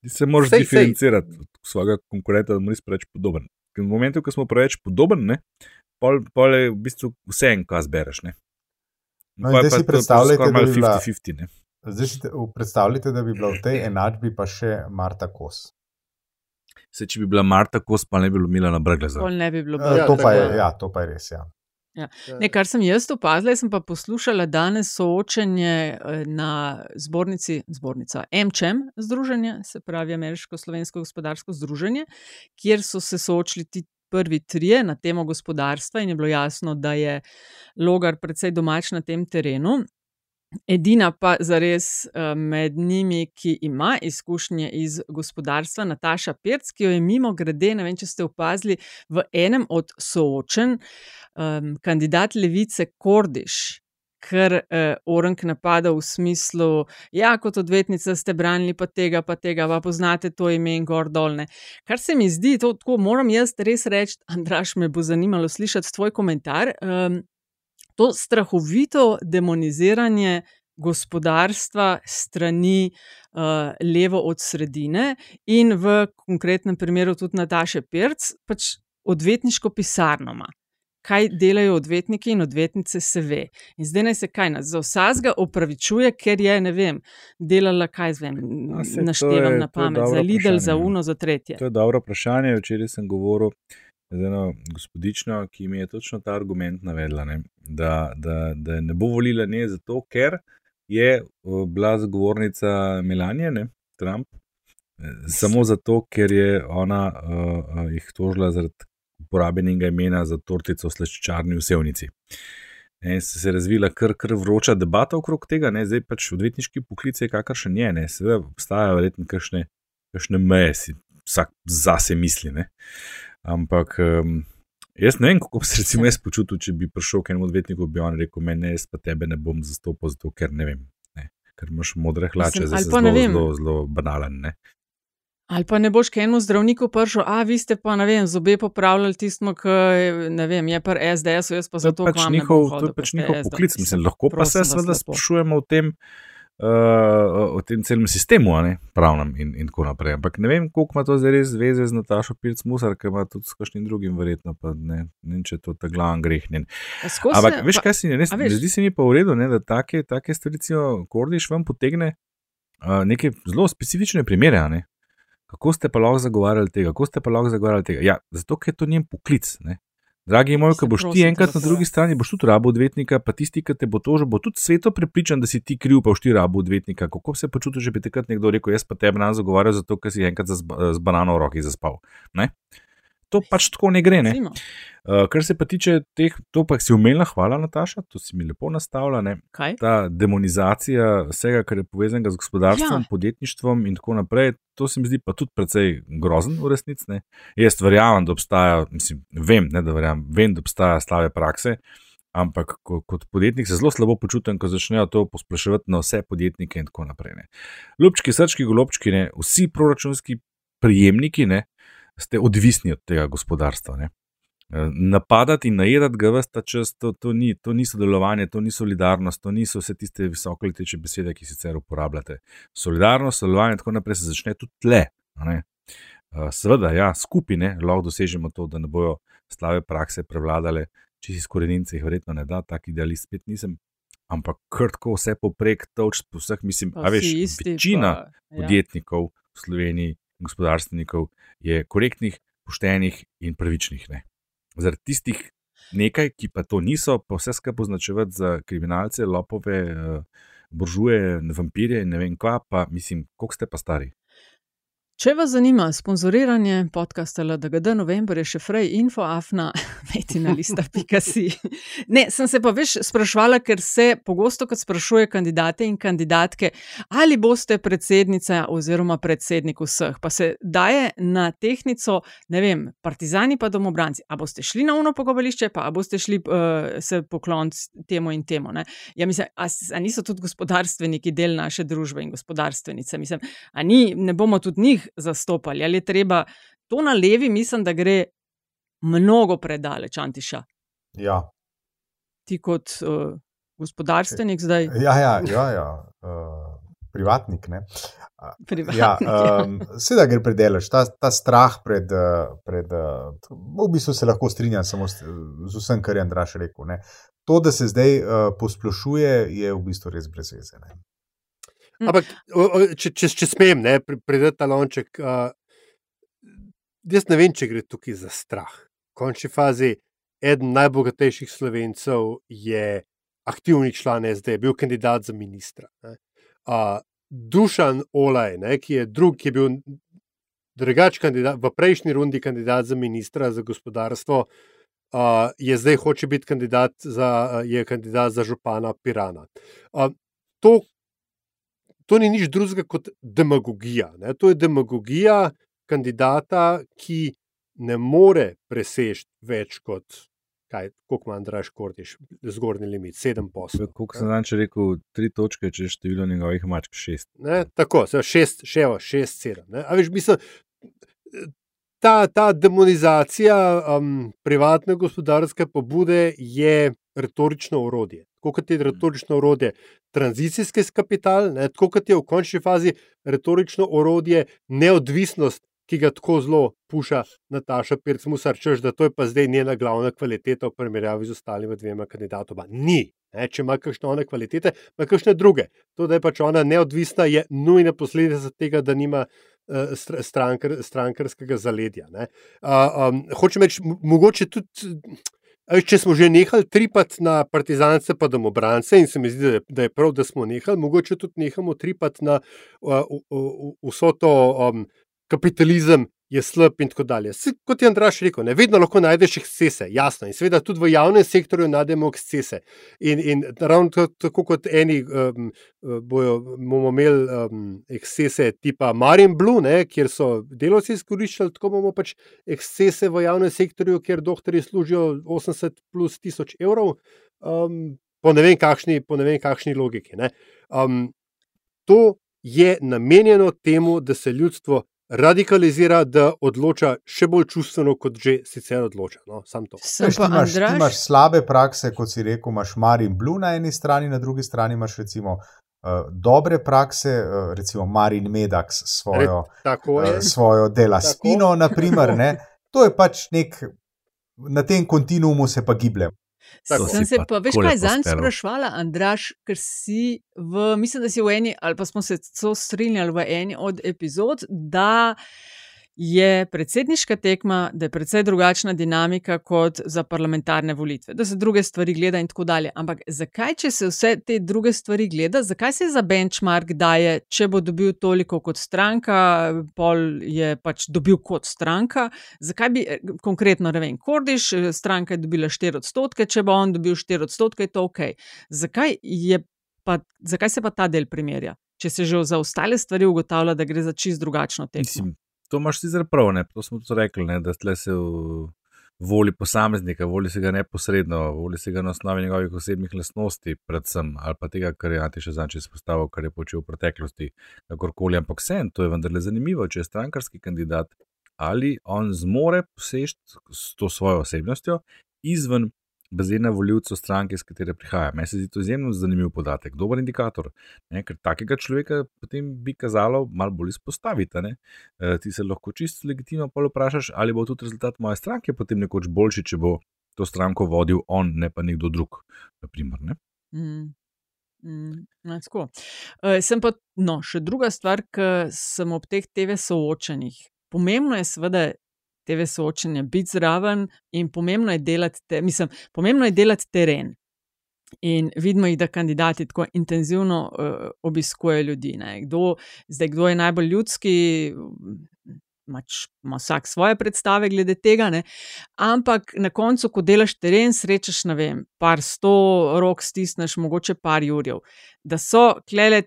Ti se moraš Sej, sej. diferencirati od svojega konkurenta, da moraš preveč podoben. Ker v momentu, ko smo preveč podoben, ne, pol, pol je v bistvu vse en, kaj zbereš. Ne. No, je zdaj si skoraj da malo bi bila- 50-50. ne. Zdaj si te- predstavljajte, da bi bila v tej enačbi pa še Marta Kos. Se, če bi bila Marta Kos, pa ne bi bilo Milana Brgleza. Ne bi bilo Ja, bolj. to, pa je, je. ja, to pa je res. Ja. Ja. Ne, kar sem jaz opazila, sem pa poslušala danes soočenje eh, na zbornici, zbornica MČM združenje, se pravi Ameriško-Slovensko gospodarsko združenje, kjer so se soočili ti prvi trije na temo gospodarstva in je bilo jasno, da je Logar precej domač na tem terenu. Edina pa zares eh, med njimi, ki ima izkušnje iz gospodarstva, Nataša Pirc, ki jo je mimo grede, ne vem, če ste opazili, v enem od soočenj um, kandidat levice Kordiš, ker uh, Orenk napada v smislu, ja, kot odvetnica ste branili pa tega, pa tega, pa poznate to ime in gor dolne. Kar se mi zdi, to tako moram jaz res reči, Andraš, me bo zanimalo slišati tvoj komentar. To strahovito demoniziranje gospodarstva strani uh, levo od sredine in v konkretnem primeru tudi Nataše Pirc, pač odvetniško pisarno ima. Kaj delajo odvetniki in odvetnice, se ve. In zdaj naj se kaj nas za vsazga opravičuje, ker je, ne vem, delala kaj z vem, to naštevam je- na pamet, za Lidl, vprašanje, za no. Uno, za tretje. To je dobro vprašanje. Včeraj sem govoril z eno gospodično, ki mi je točno ta argument navedla, ne, da, da, da ne bo volila ne zato, ker je bila zagovornica Melanije, ne, Trump, eh, samo zato, ker je ona uh, uh, jih tožila zaradi uporabljenega imena za tortico v slaščičarni v Sevnici. Ne, se je razvila kar, kar vroča debata okrog tega, ne, zdaj pač odvetniški poklic je kakršen je, ne, seveda obstajajo verjetno kakšne, kakšne meje, si vsak zase misli. Ne. Ampak um, jaz ne vem, kako bi se recimo jaz počutil, če bi prišel k enemu odvetniku in bi on rekel: Mene, jaz pa tebe ne bom zastopal, zato ker ne vem. Ne. Ker imaš modre hlače, zdaj se pa ne zelo, zelo, zelo banalen. Ne. Ali pa ne boš k enemu zdravniku prišel, a vi ste pa, ne vem, zobe popravljali je, ne vem, je pri SDS-u, jaz pa To je zato pač ne njihov, to je pač njihov SDS. poklic. Mislim, lahko pa prosim se vas seveda sprašujemo o tem, uh, o tem celem sistemu, ne, pravnem in, in tako naprej. Ampak ne vem, koliko ima to zdaj res zveze z Natašo Pirc Musar, ki ima tudi s kakšnim drugim, verjetno pa ne, ne če to ta glaven greh. njen. A skozi Ampak veš, kaj si ne, a veš? zdi se mi pa v redu, ne, da take, take stvari, Kordiš vam potegne uh, neke zelo specifične primere. ne. Kako ste pa lahko zagovarjali tega? Kako ste pa lahko zagovarjali tega? Ja, zato, ker je to njen poklic. Ne. Dragi moj, ko boš ti enkrat na drugi strani, boš tudi rabo odvetnika, pa tisti, ki te bo tožil, bo tudi sveto prepričan, da si ti kriv, pa boš ti rabo odvetnika. Kako se počutiš, če bi takrat nekdo rekel, jaz pa tebe nam zagovarjal, zato ker si enkrat z, z banano v roki zaspal. Ne? To pač tako ne gre. Ne? Uh, kar se pa tiče teh, to pa si umelna, hvala Nataša, to si mi lepo nastavlja. Ne? Kaj? Ta demonizacija vsega, kar je povezanega z gospodarstvom, Ja. podjetništvom in tako naprej, to se mi zdi pa tudi precej grozen v resnici. Jaz verjamem, da obstaja, mislim, vem, ne da verjamem, vem, da obstaja slave prakse. Ampak ko, kot podjetnik se zelo slabo počutim, ko začnejo to posploševati na vse podjetnike in tako naprej. Ne. Ljubčki, srčki, golobčki, ne, vsi proračunski prijemniki ne, ste odvisni od tega gospodarstva. Ne. Napadati in najedati ga vsta čas, to, to, ni, to ni sodelovanje, to ni solidarnost, to niso vse tiste visoko leteče besede, ki sicer uporabljate. Solidarnost, sodelovanje in tako naprej se začne tudi tle. Seveda, ja, skupine lahko dosežemo to, da ne bojo slave prakse prevladale, če si skorenince jih verjetno ne da, tak idealist spet nisem. Ampak krtko vse poprek, toč po vseh, mislim, Pa a veš, isti, večina pa- ja. podjetnikov v Sloveniji, gospodarstvenikov je korektnih, poštenih in pravičnih. Ne. Zaradi tistih nekaj, ki pa to niso, pa vse skupaj označevati za kriminalce, lopove, eh, buržuje, vampirje in ne vem kva, pa mislim, koliko ste pa stari. Če vas zanima sponzoriranje podcasta LDGD, november je še frej info, afna, metina lista.si. Ne, sem se pa veš sprašvala, ker se pogosto, kot sprašuje kandidate in kandidatke, ali boste predsednica oziroma predsednik vseh. Pa se daje na tehnico, ne vem, partizani pa domobranci. A boste šli na uno pokopališče, pa boste šli uh, se pokloniti temu in temu. Ne? Ja, mislim, a, a niso tudi gospodarstveniki del naše družbe in gospodarstvenice? Mislim, a ni, ne bomo tudi njih zastopali, ali je treba to na levi mislim, da gre mnogo predaleč, Antiša. Ja. Ti kot uh, gospodarstvenik zdaj. Ja, ja, ja, ja. Uh, privatnik. Ne? A, Privatnik, Ja, ja. um, Seveda gre predelaš, ta, ta strah pred. eh, pred v bistvu se lahko strinjam samo s, z vsem, kar je Andraš rekel. Ne? To, da se zdaj uh, posplošuje, je v bistvu res brez veze. Ne? Ampak, o, o, če, če, če smem, ne, predati talonček. Uh, jaz ne vem, če gre tukaj za strah. V končni fazi, eden najbogatejših slovencev je aktivni član SD, bil kandidat za ministra. ne. Uh, Dušan Olaj, ne, ki je drug, ki je bil drugač kandidat, v prejšnji rundi kandidat za ministra za gospodarstvo, uh, je zdaj hoče biti kandidat za, je kandidat za župana Pirana. Uh, to, to ni nič drugega kot demagogija. Ne? To je demagogija kandidata, ki ne more preseči več kot, kaj, koliko ima Andraš Kortiš, zgornji limit, sedem poslov. Kot sem danes rekel, tri točke, če je število njegovih mačk šest. Ne, tako, se, šest, še evo, šest, sedem. Ne. A veš, mislim, ta, ta demonizacija um, privatne gospodarske pobude je retorično urodje. Tako kot je retorično urodje tranzicijski kapital, ne, tako kot je v končni fazi retorično urodje neodvisnost, ki ga tako zelo puša Nataša Pircmusar, češ, da to je pa zdaj njena glavna kvaliteta v primerjavi z ostalima dvema kandidatoma. Ni. Ne, če ima kakšne one kvalitete, ima kakšne druge. To, da je pač ona neodvisna, je nujna posledica tega, da nima uh, str strankar, strankarskega zaledja. Uh, um, hočem reči, mo- mogoče tudi. Če smo že nehali tripati na partizance, pa domobrance, in se mi zdi, da je, da je prav, da smo nehali, mogoče tudi nehamo tripati na uh, uh, uh, vso to um, kapitalizem je slab in tako dalje. Se, kot je Andraš rekel, ne, vedno lahko najdeš ekscese, jasno. In seveda tudi v javnem sektorju najdemo ekscese. In, in ravno to- tako kot eni um, bojo, bomo imeli um, ekscese tipa Marin Blue, ne, kjer so delovci izkoriščali, tako bomo pač ekscese v javnem sektorju, kjer doktori služijo 80 plus tisoč evrov. Um, Po ne vem, kakšni, po ne vem kakšni logiki. Ne. Um, to je namenjeno temu, da se ljudstvo radikalizira, da odloča še bolj čustveno, kot že sicer odloča. No, sam to. Veš, pa ti, imaš, ti imaš slabe prakse, kot si rekel, imaš Marin Blue na eni strani, na drugi strani imaš recimo uh, dobre prakse, uh, recimo Marin Medax s svojo, uh, svojo dela Tako. spino, naprimer, ne. To je pač nek, na tem kontinuumu se pa gibljem. Tako. Sem se pa veš kaj, zanj sprašvala, Andraš, ker si v, mislim, da si v eni, ali pa smo se celo strinjali v eni od epizod, da je predsedniška tekma, da je precej drugačna dinamika kot za parlamentarne volitve, da se druge stvari gleda in tako dalje. Ampak zakaj, če se vse te druge stvari gleda, zakaj se za benchmark daje, če bo dobil toliko kot stranka, pol je pač dobil kot stranka, zakaj bi konkretno, ne vem, Kordiš, stranka je dobila 4 odstotke, če bo on dobil 4 odstotke, je to ok. Zakaj, je pa, zakaj se pa ta del primerja? Če se že za ostale stvari ugotavlja, da gre za čist drugačno tekmo. Mislim, to imaš ti prav, ne? to smo tudi rekli, ne? da tle se v- voli posameznika, voli se ga neposredno, voli se ga na osnovi njegovih osebnih lastnosti, predvsem ali pa tega, kar je Antiš Zančič izpostavil, kar je počel v preteklosti, kakorkoli. Ampak vsem, to je vendarle zanimivo, če je strankarski kandidat, ali on zmore poseči s to svojo osebnostjo izven bazena voljivcev stranke, iz katere prihaja. Meni se zdi to izjemno zanimiv podatek, dober indikator. Ne, ker takega človeka potem bi kazalo malo bolj izpostaviti. Eh, Ti se lahko čisto legitimno pol vprašaš, ali bo tudi rezultat moje stranke potem nekoč boljši, če bo to stranko vodil on, ne pa nekdo drug. Naprimer, ne? Mm. Mm, no, tako. Eh, sem pa, no, še druga stvar, ki sem ob teh TV soočanjih. Pomembno je seveda TV soočanja biti zraven in pomembno je delati, te, mislim, pomembno je delati teren. In vidimo jih, da kandidati tako intenzivno uh, obiskujejo ljudi. ne. Kdo, zdaj, kdo je najbolj ljudski, mač, ima vsak svoje predstave glede tega, ne? ampak na koncu, ko delaš teren, srečaš, ne vem, par sto rok stisneš, mogoče par jurjev. Da so klele,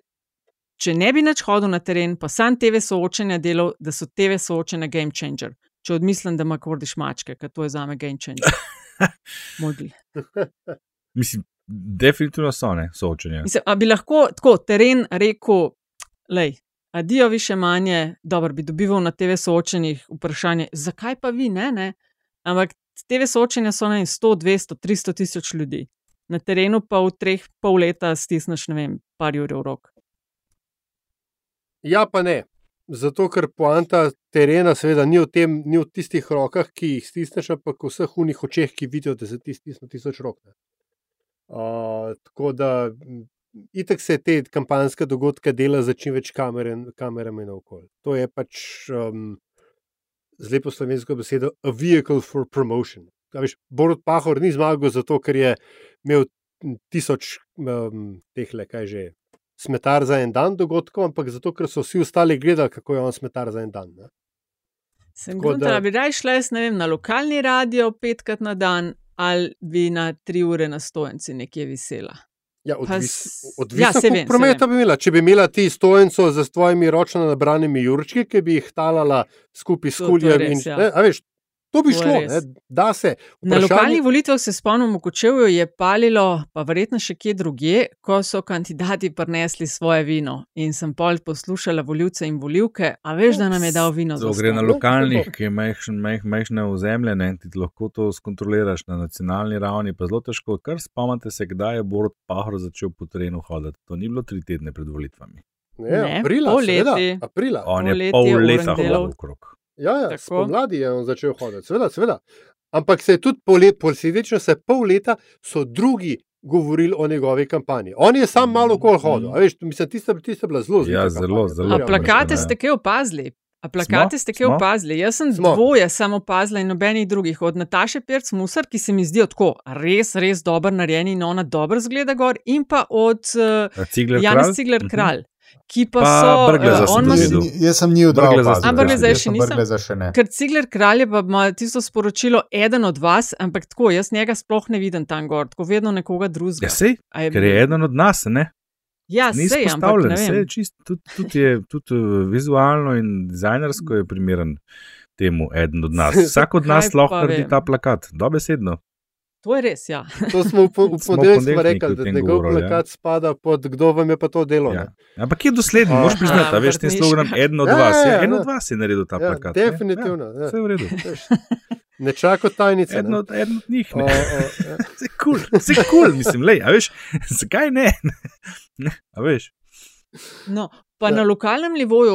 če ne bi več hodil na teren, pa sam TV soočanja delal, da so TV soočanja game changer. Če odmislim, da ima kordiš mačke, ker to je za me game changer. Modli. Mislim, definitivno so ne soočenja. Mislim, a bi lahko tako teren rekel, lej, adijo više manje, dobro bi dobival na TV soočenjih vprašanje, zakaj pa vi ne, ne? Ampak TV soočenja so na 100, 200, 300 tisoč ljudi. Na terenu pa v treh pol leta stisneš, ne vem, par ur v rok. Ja, pa ne. Zato, ker poanta terena, seveda, ni v, tem, ni v tistih rokah, ki jih stisneš, ampak v vseh unih očeh, ki vidijo, da se ti stisne tisoč rok. Uh, tako da, itek se te kampanjske dogodke dela za čim več kamere, kamerami naokoli. To je pač um, z lepo slovensko besedo a vehicle for promotion. Veš, Borod Pahor ni zmagal zato, ker je imel tisoč um, teh le, kaj že je smetar za en dan dogodkov, ampak zato, ker so vsi ostali gledali, kako je on smetar za en dan. Ne? Sem gruntala, da bi raje šla jaz, ne vem, na lokalni radio petkrat na dan ali bi na tri ure na stojenci nekje visela. Ja, odvis, odvisno, ja, vem, prometa bi imela. Če bi imela ti stojenco z tvojimi ročno nabranimi jurčki, ki bi jih talala skupaj s kuljem. ja. ne, veš, To bi To je šlo, ne, da se. Na lokalnih volitvah se spomnim, v Kočevju je palilo, pa verjetno še kje drugje, ko so kandidati prinesli svoje vino. In sem pol poslušala voljivce in voljivke, a veš, da nam je dal vino za To gre na lokalnih, ki je majhn, majhn, majhne ozemlje, ne, ti lahko to skontroliraš na nacionalni ravni, pa zelo težko. Kar spomnite se, kdaj je Borod Pahor začel po terenu hoditi. To ni bilo tri tedne pred volitvami. Ne, Ne, aprila, seveda, poleti. aprila. On je Poletje, pol leta hodil okrog. Ja, ja Tako. spomladi je on začel hoditi, seveda, seveda. Ampak se je tudi polet, posledično se pol leta so drugi govorili o njegovi kampanji. On je sam malo okol hodil. a Veš, mislim, tista, tista bila zelo zelo. Ja, zelo, zelo. A Ja, plakate mislim, ste kaj opazili? A plakate ste kaj Smo? opazili? Jaz sem Smo. dvoje samo opazila in nobenih drugih. Od Nataše Pirc Musar, ki se mi zdijo tako res, res dobro narejeni in ona dobro zgleda gor, in pa od uh, A Cigler Janez kralj? Cigler Mhm. Ki pa, Pa so. Brgleza eh, sem videl. Jaz sem njiju dva Brgleza opazil. sem A Brgleza jaz še sem nisem? Še ne. Ker Cigler kralj je pa ima tisto sporočilo, eden od vas, ampak tako, jaz njega sploh ne vidim tam gor, tako vedno nekoga drugega. Ja, sej, A ker je eden od nas, ne? Ja, Ni sej, ampak izpostavljen, ne vse je vem. čist, tudi, tudi, je, tudi eh, vizualno in dizajnersko je primeren temu eden od nas. Vsak od nas lahko naredi ta plakat, dobesedno. To je res, ja. To smo v, po- v ponedeljek rekli, o da njegov govorili, ja. plakat spada pod kdo vam je pa to delo. Ja. ne? Ampak je dosleden, moš priznati, veš, tem sloganom eden od Ja, vas. ja, Ja, ja, en ja. od vas je naredil ta Ja, plakat. definitivno, Ja, ja. vse je v redu. Ne čaka tajnice. Ne. od, njih. O, Ne. o, ja. Vse je kul, vse je kul, mislim, lej, a veš, zakaj ne? ne? A veš, No, pa Ja. na lokalnem nivoju,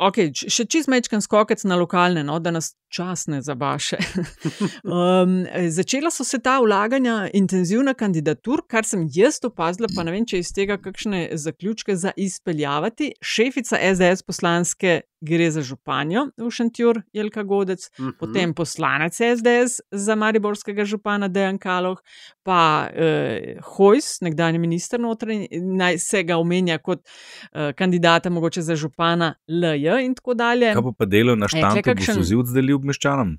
okay, še čist mečkan skokec na lokalne, no, da nas čas ne zabaše. um, začela so se ta vlaganja, intenzivna kandidatur, kar sem jaz opazila, pa ne vem, če iz tega kakšne zaključke za izpeljavati. Šefica SDS poslanske gre za županjo v Šentjur, Jelka Godec, Mhm. potem poslanec SDS za Mariborskega župana Dejan Kaloh, pa eh, Hojs, nekdanji minister notranji, naj se ga omenja kot eh, kandidata mogoče za župana LJ in tako dalje. kaj bo pa delo na štantu, bo kakšen- sozil delil meščanom?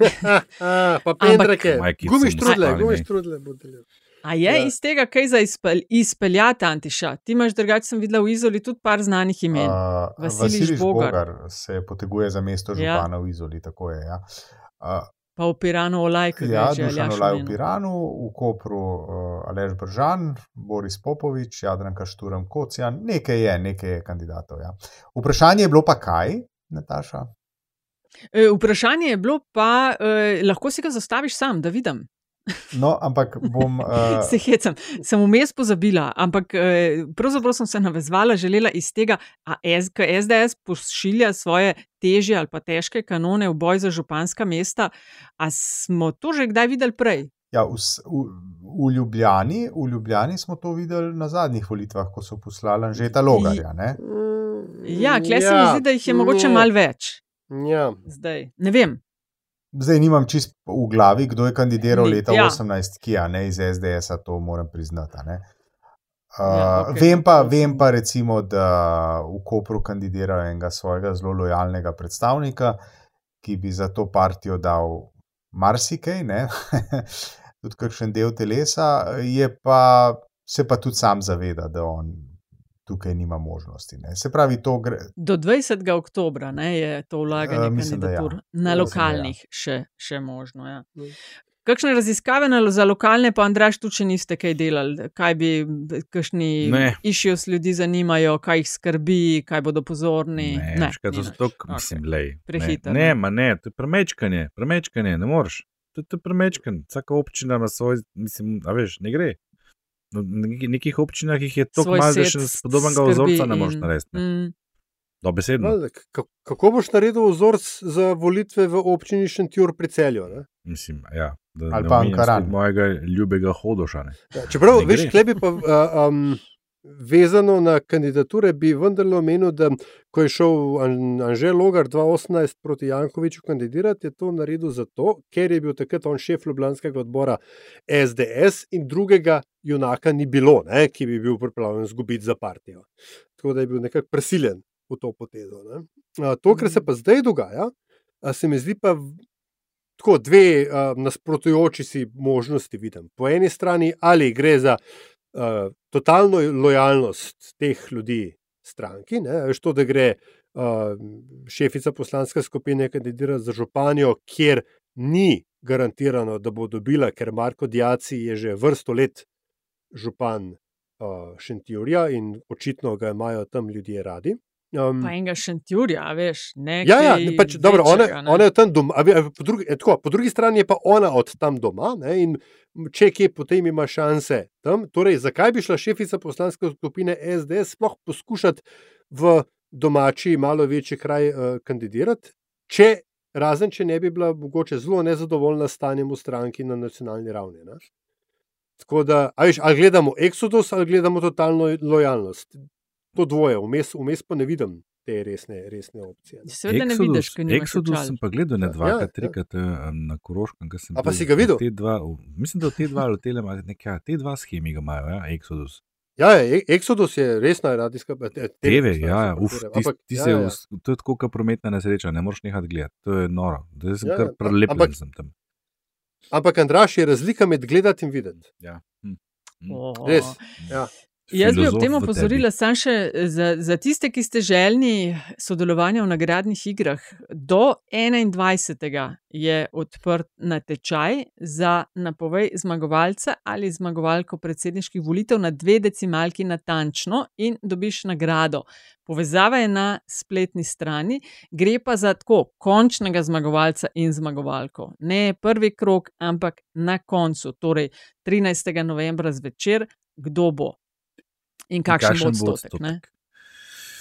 A, pa pendreke, Majki so gumištrudle, municipalni. gumištrudle bo delil. A je Ja. ja. iz tega kaj za izpel, izpeljati, Antiša? Ti imaš drugače, sem videla v Izoli tudi par znanih imen. Uh, Vasilij Vasilij Žbogar. Žbogar se poteguje za mesto Ja. župana v Izoli. Tako je, ja. uh, Pa v Piranu Olaj, ki Ja, je že Olaj v. Piranu, v Kopru uh, Aleš Bržan, Boris Popovič, Jadranka Šturm Kocijan, nekaj je, nekaj je kandidatov. Ja. Vprašanje je bilo pa kaj, Nataša? E, vprašanje je bilo pa, eh, lahko si ga zastaviš sam, da vidim. No, ampak bom. Uh, Se hecam, sem vmes pozabila, ampak eh, pravzaprav sem se navezvala, želela iz tega, a S- ko SDS pošilja svoje težje ali pa težke kanone v boj za županska mesta. A smo to že kdaj videli prej? ja, v, v, v, Ljubljani, v Ljubljani smo to videli na zadnjih volitvah, ko so poslali že ta logarja. Ne? Ja, klej se mi zdi, da jih je mogoče malo več. Ja. Zdaj, ne vem. Zdaj nimam čist v glavi, kdo je kandidiral leta ja. 18, ki je ne iz SDS-a, to moram priznati. Uh, Ja, okej. vem, pa, vem pa, recimo, da v Kopru kandidirajo enega svojega zelo lojalnega predstavnika, ki bi za to partijo dal marsikaj, tudi kakšen del telesa, je pa, se pa tudi sam zaveda, da on tukaj nima možnosti. Ne? Se pravi, to gre. Do 20. oktobra ne, je to vlaganje Eh, mislim, ja. kandidatur na Mislim, da ja. lokalnih še, še možno. Ja. Kakšne raziskave na, za lokalne, pa Andraš, tu še niste kaj delali? Kaj bi, kakšni issues ljudi zanimajo, kaj jih skrbi, kaj bodo pozorni? Ne, ne, škaj, to so to, okay. mislim, lej. Prehitro. Ne, ne, ma ne, to je premečkanje, premečkanje, ne moreš. To, to je premečkanje. Vsaka občina ima svoj, mislim, a veš, ne gre. V no, nekih občinah jih je tako malo, da še podobnega vzorca ne moreš narediti. Mm, Dobesedno. Kako boš naredil vzorc za volitve v občini Šentjur pri celju? Ne? Mislim, ja, da Ali pa Ankaran. Mojega ljubega hodoša. Ja, čeprav, veš, klebi pa. Uh, um, Vezano na kandidature, bi vendarle omenil, da ko je šel Anže Logar 2018 proti Jankoviču kandidirati, je to naredil zato, ker je bil takrat on šef Ljubljanskega odbora SDS in drugega junaka ni bilo, ne, ki bi bil pripravljen izgubiti za partijo. Tako da je bil nekako prisiljen v to potezo. Ne. To, kar se pa zdaj dogaja, se mi zdi pa tako dve nasprotujoči si možnosti vidim. Po eni strani ali gre za uh, totalno lojalnost teh ljudi stranki, ne, veš to, da gre uh, šefica poslanske skupine kandidirati za županjo, kjer ni garantirano, da bo dobila, ker Marko Diaci je že vrsto let župan uh, Šentjurja in očitno ga imajo tam ljudje radi. Um, pa enega šentjurja, veš, ne. Ja, ja, pač, dobro, ona, ona je tam doma, a, a, po, drugi, e, tako, po drugi strani je pa ona od tam doma. Ne, in če kje potem ima šanse tam, torej, zakaj bi šla šefica poslanske skupine SDS sploh poskušati v domači, malo večji kraj uh, kandidirati, če, razen če ne bi bila mogoče zelo nezadovoljna stanjem v stranki na nacionalni ravni. Ne. Tako da, ali, ali gledamo eksodus ali gledamo totalno lojalnost to dvoje, vmes, vmes pa ne vidim te resne, resne opcije. Seveda ne vidiš, kaj je. Exodus sem pa gledal ne dva, ja, trikrat ja. na Koroškem. A pa si ga videl? Dva, mislim, da te dva letele imajo nekaj, te dva schemi ga imajo, ja, Exodus. Ja, ja Exodus je resna radijska. TV, ja, ja, uf, ti, ampak, ti ja, se, ja. to je tako, kot prometna nesreča, ne moreš nehati gledati. To je noro, da sem ja, kar prelepen ampak, sem tam. Ampak, Andraš, je razlika med gledati in videti. Ja. Hm. Oh. Res. Ja. Jaz bi ob tem opozorila samo še za, za tiste, ki ste želni sodelovanja v nagradnih igrah. Do 21. je odprt natečaj za napovej zmagovalca ali zmagovalko predsedniških volitev na dve decimalki natančno in dobiš nagrado. Povezava je na spletni strani, gre pa za tako končnega zmagovalca in zmagovalko. Ne prvi krok, ampak na koncu, torej 13. novembra zvečer, kdo bo in kakšen, kakšen bo odstotek. odstotek.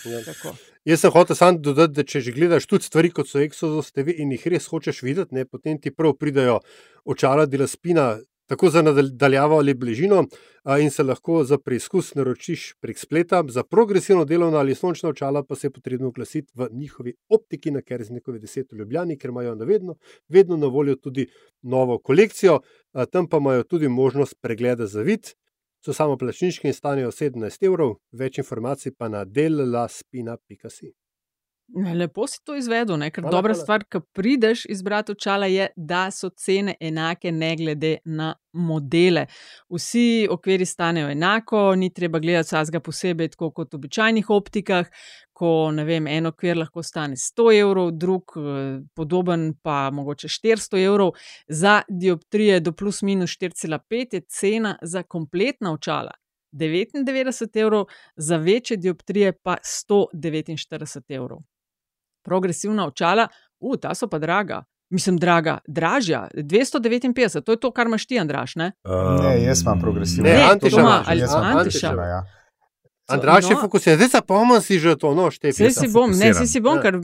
Ja. Jaz sem hotel samo dodati, da če že gledaš tudi stvari, kot so Exodus TV in jih res hočeš videti, ne, potem ti prav pridajo očala dela spina, tako za nadaljavo ali bližino, in se lahko za preizkus naročiš prek spleta. Za progresivno delovno ali sončna očala pa se je potrebno oglasiti v njihovi optiki na Kerznekovi 10 v Ljubljani, ker imajo vedno, vedno na voljo tudi novo kolekcijo, tam pa imajo tudi možnost pregleda za vid so samo plačniški in stanejo 17 evrov, več informacij pa na delaspina.si. Lepo si to izvedel, ne? ker hvala, dobra hvala. stvar, ki prideš izbrati očala, je, da so cene enake, ne glede na modele. Vsi okviri stanejo enako, ni treba gledati vsega posebej, tako kot v običajnih optikah. Ko vem, en okvir lahko stane 100 evrov, drug podoben pa mogoče 400 evrov, za dioptrije do plus minus 4,5 je cena za kompletna očala 99 evrov, za večje dioptrije pa 149 evrov progresivna očala, uh, ta so pa draga. Mislim, draga, dražja, 259, to je to, kar imaš ti, Andraš. Ne, um, ne jaz imam progresivno. Ne, Antiša, ima, ali Antiša. Ja. Andraš je no, fokusiran, zdaj bomo si že to, no, šteti. Vse si bom, ne, si bom, ja. ker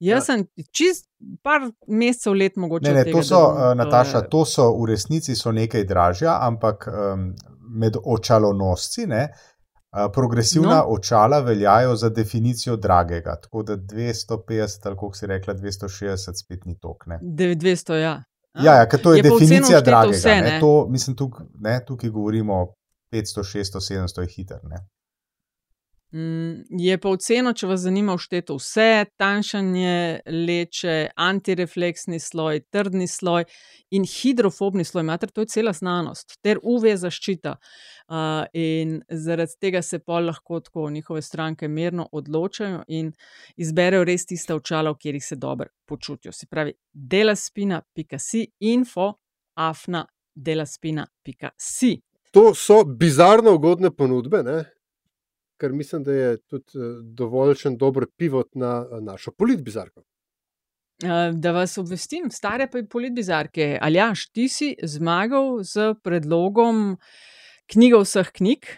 jaz ja. sem čist par mesecev let mogoče. Ne, ne, to so, bom, uh, Nataša, to so v resnici so nekaj dražja, ampak um, med očalonosci, ne, uh, Progresivna no. očala veljajo za definicijo dragega, tako da 250, ali kako si rekla, 260 spet ni tok. 200, ja. Ja, ja ker to je, je definicija dragega. Vse, ne? Ne? To, mislim, tukaj, ne, tukaj govorimo 500, 600, 700 je hiter. Ne? Mm, je pa oceno, če vas zanima, všteto vse, tanjšanje leče, antirefleksni sloj, trdni sloj in hidrofobni sloj, mater, to je cela znanost, ter UV zaščita. Uh, in zaradi tega se pa lahko tako njihove stranke mirno odločajo in izberejo res tiste očala, v katerih se dobro počutijo. Se pravi, dela spina, pika si, info, afna.delaspina.si. To so bizarno ugodne ponudbe, ne? Ker mislim, da je tudi eh, dovoljšen dober pivot na eh, našo politbizarko. Eh, Da vas obvestim, stare pa je politbizarke. Aljaš, ti si zmagal z predlogom knjiga vseh knjig,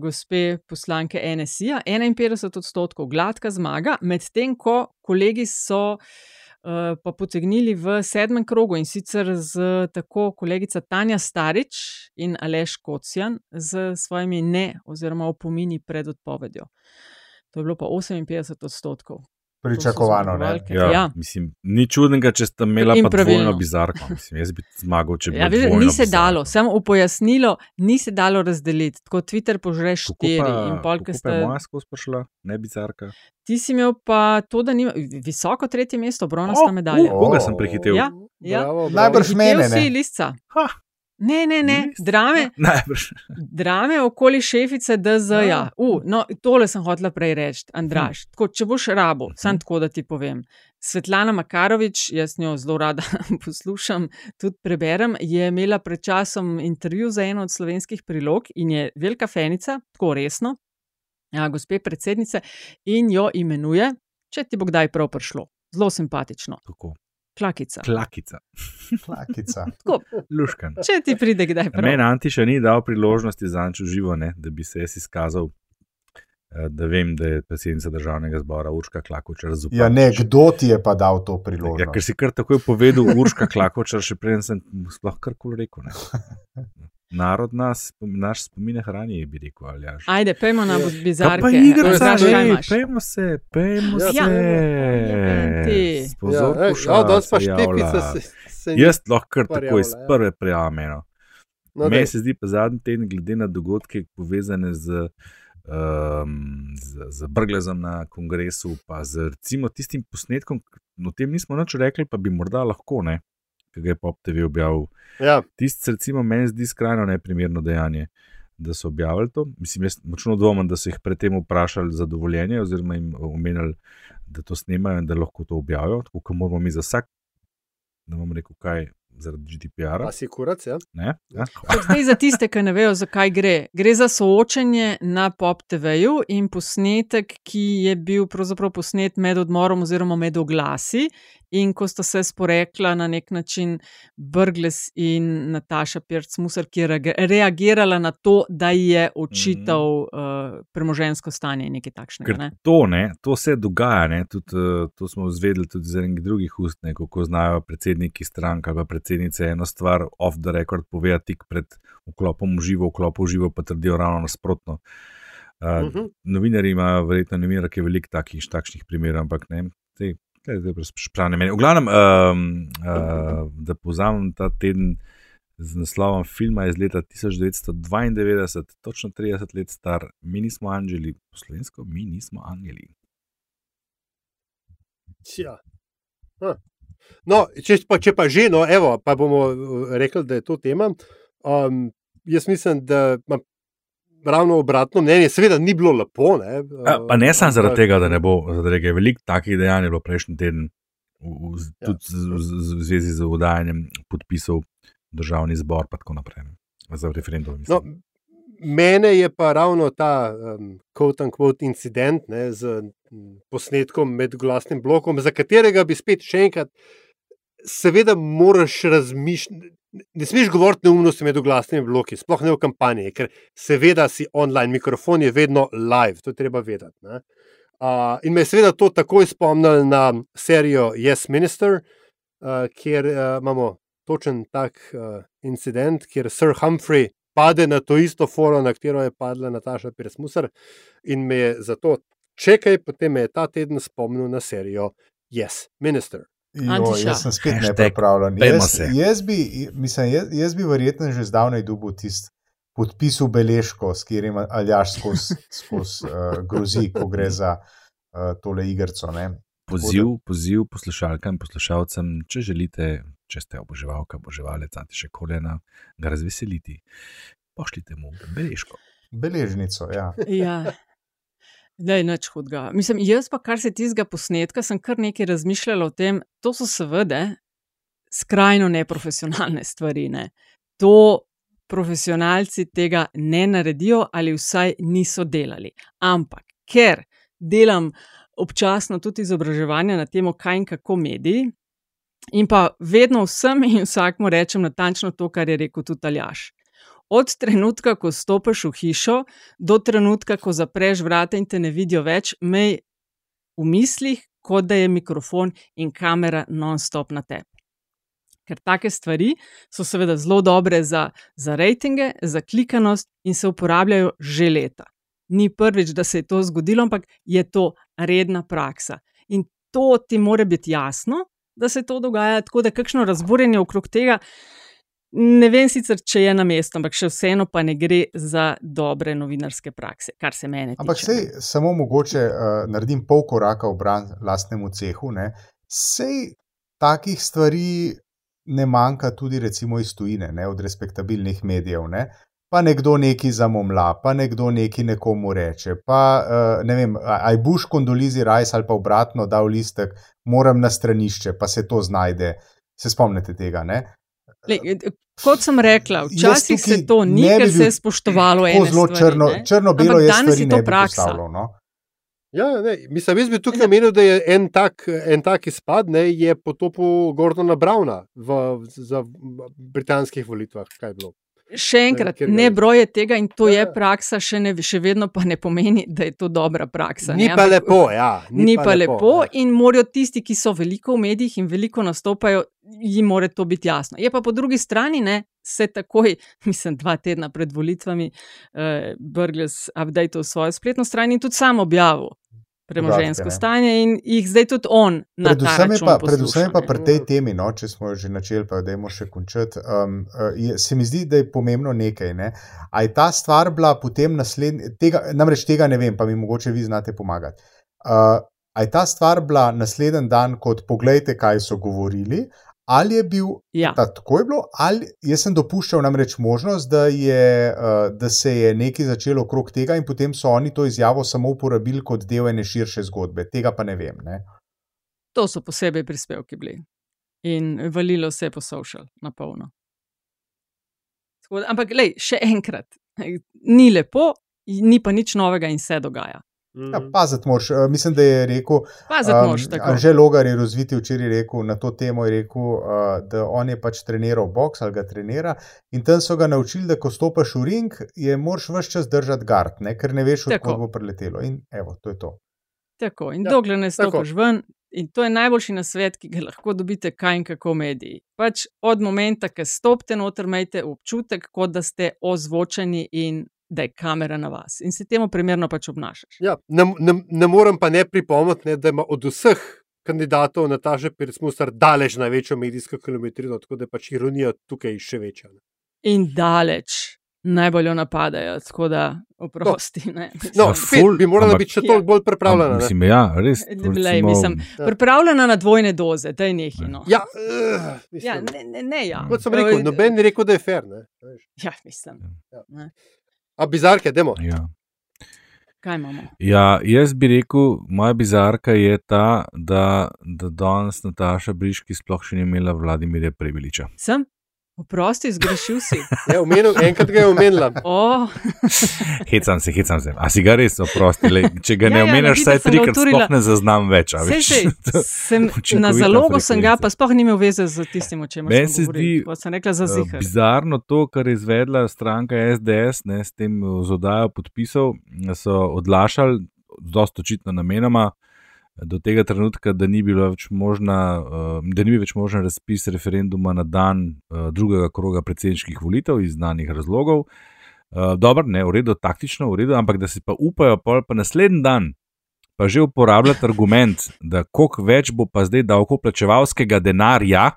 gospe poslanke NSI-ja, 51 odstotkov, gladka zmaga, medtem ko kolegi so pa potegnili v sedmem krogu in sicer z tako kolegica Tanja Starič in Aleš Kocjan z svojimi ne oziroma opomini pred odpovedjo. To je bilo pa 58 odstotkov. Pričakovano. Ja, Ja. Mislim, ni čudnega, če sta imela In pa dvojno pravilno. bizarko. Mislim, jaz bi zmagal, če bi Ja, dvojno ni se bizarko. dalo, samo v pojasnilo, ni se dalo razdeliti. Tako Twitter požre Kako štiri pa- in pol, ki ste. moja skozi prišla, ne bizarka. Ti si imel pa to, da nima visoko tretje mesto, bronasta medalja. uh, koga sem prehitel? Ja, ja. Bravo, bravo. Najbrž mene, ne? lisca. Ha. Ne, ne, ne, drame, Najbrž. drame okoli šefice DZ-ja. Uh, no, tole sem hotela prej reči, Andraš. Tako, če boš rabo, sam tako da ti povem. Svetlana Makarovič, jaz njo zelo rada poslušam, tudi preberem, je imela pred časom intervju za eno od slovenskih prilog in je velika fenica, tako resno, ja, gospe predsednice, in jo imenuje, če ti bo kdaj prav prišlo. Zelo simpatično. Kako? Klakica. Klakica. Klakica. Tako, Luškan. če ti pride kdaj prav. Meni Anti še ni dal priložnosti za nič živo, ne, da bi se jaz izkazal, eh, da vem, da je predsednica državnega zbora Urška Klakočar zupa. Ja, ne, kdo ti je pa dal to Ja, priložnost? ker si kar takoj povedal Urška Klakočar, še preden sem sploh karkoli rekel. Ne. Narod nas, naš spomine hrani, bi rekel. Aljaž. Ajde, pejmo na ej, imaš? pejmo se, pejmo Ja, se. ja. Pozor, Ja, ja, danes pa štepica se. se, se ni Jaz lahko tako iz ja. prve prijavim eno. No, Meni se zdi pa zadnji teden, glede na dogodke povezane z, um, z, z Brglezom na kongresu, pa z recimo tistim posnetkom, o tem nismo nič rekli, pa bi morda lahko, ne, ki ga je Pop TV objavil. Ja, Tisti, se recimo, meni zdi skrajno neprimerno dejanje, da so objavili to. Mislim, jaz močno dvomim, da so jih predtem vprašali za dovoljenje, oziroma jim omenili, da to snemajo in da lahko to objavijo. Tako kot moramo mi za vsak, ne bom rekel, kaj zaradi GDPR-a. a si kurac, ja? Ne? Ja? Zdaj, za tiste, ki ne vejo, zakaj gre. Gre za soočenje na Pop TV-ju in posnetek, ki je bil pravzaprav posnet med odmorom oziroma med oglasi. In ko sta se sporekla na nek način Brgles in Nataša Pirc-Musar, ki je reagirala na to, da ji je očital uh, premožensko stanje in nekaj takšnega. Ker Ne? to, ne, to se dogaja, ne, tudi, uh, to smo izvedeli tudi iz enih drugih ust, ne, kako znajo predsedniki strank ali pa predsednice eno stvar off the record povedati tik pred vklopom v živo, vklopom v živo pa trdijo ravno nasprotno. Uh, uh Mhm. -huh. Novinari imajo verjetno novinarke veliko takih, takšnih primerov, ampak ne. Te, te, te šprane meni. V glavnem, um, uh, da povzamem ta teden z naslovom filma iz leta 1992, točno 30 let star, mi nismo anželi, po slovensko, mi nismo angeli. Tja. Ah. No, če pa, če pa že, no, evo, pa bomo uh, rekli, da je to tema. Um, jaz mislim, da imam ravno obratno mnenje, seveda ni bilo lepo. Ne, A, pa ne samo zaradi tega, da ne bo, tega je veliko takih dejanj je bilo prejšnji teden, v, v, Ja. tudi z- v, v, v zvezi z udajanjem podpisov državni zbor in tako naprej. Za referendum. No, mene je pa ravno ta um, quote unquote incident ne, z posnetkom med glasnim blokom, za katerega bi spet še enkrat, seveda, moraš razmišljati. Ne smeš govoriti neumnosti med glasnimi bloki, sploh ne v kampanji, ker seveda si online, mikrofon je vedno live, to je treba vedeti. ne. Uh, in me je seveda to takoj spomnil na serijo Yes Minister, uh, kjer uh, imamo točen tak uh, incident, kjer Sir Humphrey pade na to isto foro, na katero je padla Nataša Pirsmusar, in me je zato čekaj, potem me je ta teden spomnil na serijo Yes Minister. Jo, Antiša. jaz sem spet pejmo Jaz, jaz, bi, mislim, jaz, jaz bi verjetno že zdavnaj dubil tisti podpis v beležko, s katerim Aljaš skozi skoz, uh, grozi, ko gre za uh, tole igrico. ne. Poziv, poziv poslušalkam in poslušalcem, če želite, če ste oboževalka, oboževalec, ali še kolena, ga razveseliti, pošljite mu beležko. Beležnico, ja. Ja. Da je nič hudega. Mislim, jaz pa, kar se tistega posnetka, sem kar nekaj razmišljala o tem. To so seveda skrajno neprofesionalne stvari. Ne. To profesionalci tega ne naredijo, ali vsaj niso delali. Ampak, ker delam občasno tudi izobraževanja na temo, kaj in kako mediji, in pa vedno vsem in vsakmu rečem natančno to, kar je rekel tudi Aljaš. Od trenutka, ko stopiš v hišo, do trenutka, ko zapreš vrata in te ne vidijo več, mej v mislih, kot da je mikrofon in kamera non-stop na tebi. Ker take stvari so seveda zelo dobre za, za rejtinge, za klikanost in se uporabljajo že leta. Ni prvič, da se je to zgodilo, ampak je to redna praksa. In to ti mora biti jasno, da se to dogaja, tako da kakšno razburjenje okrog tega. Ne vem sicer, če je na mestu, ampak še vseeno pa ne gre za dobre novinarske prakse, kar se mene tiče. Ampak sej samo mogoče uh, naredim pol koraka v bran lastnemu cehu. Ne? Sej takih stvari ne manjka tudi recimo iz tujine, ne? od respektabilnih medijev. Ne? Pa nekdo neki zamomla, pa nekdo neki nekomu reče. Pa uh, ne vem, aj buš kondolizi rajs ali pa obratno dal listek, moram na stranišče, pa se to znajde. Se spomnite tega, ne? Le, kot sem rekla, včasih se to ni, ker se je spoštovalo eno zelo črno, črno-belo, je danes to praksa. No? Ja, ne, mislim, jaz bi tukaj omenil, da je en tak, en tak izpad, ne, je potopil Gordona Brauna v, v britanskih volitvah. Kaj je bilo? Še enkrat, ne broje tega in to ja. je praksa, še, ne, še vedno pa ne pomeni, da je to dobra praksa. Ni ne? pa lepo, ja. Ni, ni pa, pa lepo, lepo ja. in morajo tisti, ki so veliko v medijih in veliko nastopajo, jim mora to biti jasno. Je pa po drugi strani, ne, se takoj, mislim, dva tedna pred volitvami, uh, Brgles update v svojo spletno stran in tudi sam objavil premožensko stanje in jih zdaj tudi on na predvsem je pa, predvsem je pa pri tej temi, no, če smo že načeli, pa da je še končati, um, je, se mi zdi, da je pomembno nekaj. Ne? A je ta stvar bila potem naslednja, tega, namreč tega ne vem, pa mi mogoče vi znate pomagati. Uh, a je ta stvar bila naslednji dan, kot pogledajte, kaj so govorili, Ali je bil ja. ta, tako, je bilo, ali jaz sem dopuščal namreč možnost, da, je, uh, da se je nekaj začelo okrog tega, in potem so oni to izjavo samo uporabili kot del ene širše zgodbe. Tega pa ne vem. Ne? To so posebej prispevki bili in valilo se je po social, na polno. Ampak, lej, še enkrat, ni lepo, ni pa nič novega in se dogaja. Ja, paziti moraš. Eh, mislim, da je rekel. Um, že Logar je razviti včeraj rekel na to temo, rekel, uh, da on je pač treniral boks ali ga trenira. In tam so ga naučili, da ko stopiš v ring, je moraš vse čas držati gard, ne? ker ne veš, odkud bo preletelo. In evo, to je to. Tako, in ja, dokler ne stopiš ven, in to je najboljši na svet, ki ga lahko dobite, kaj in kako mediji. Pač od momenta, ko stopite noter, imejte občutek, kot da ste ozvočeni in da je kamera na vas in se temu primerno pač obnašaš. Ja, ne, ne, ne morem pa ne pripomniti, da ima od vseh kandidatov Nataša Pircmusar daleč največjo medijsko kilometrino, tako da je pač ironija tukaj še večja. Ne. In daleč. Najbolj jo napadajo, tako da oprosti. No, no ful, bi morala ampak, biti še toliko bolj pripravljena. Mislim, ja, res. Lej, mislim, ja. Pripravljena na dvojne doze, da je nekaj. No. Ja, uh, ja, ne, ne, ne, ja. Kot sem rekel, noben ni rekel, da je fair. Ne. Ja, mislim. Ja. A bizarke, demo. Ja. Kaj imamo? Ja, jaz bi rekel, moja bizarka je ta, da, da danes Nataša Briški sploh še ni imela Vladimirja Prebeliča. Sem? Oprosti, zgrešil si. Ja, omenil, enkrat ga je omenila. Oh. hecam se, hecam se. A si ga res oprosti? Le, če ga ne ja, ja omenjaš, saj trikrat sploh ne zaznam več. Sej, sej, sem, na zalogo sem ga, pa sploh ni imel veze z tistim, o čem sem se zdi. Sem rekla za zihar. Uh, bizarno to, kar je izvedla stranka SDS, ne, s tem zodajo podpisov, so odlašali, dosto očitno namenoma do tega trenutka, da ni bilo več možna, eh, da ni bil več možen razpis referenduma na dan eh, drugega kroga predsedniških volitev iz znanih razlogov. Eh, dobro, ne, v redu, taktično, v redu, ampak da si pa upajo, pa, pa naslednji dan. Pa že uporabljati argument, da koliko več bo pa zdaj davkoplačevalskega denarja,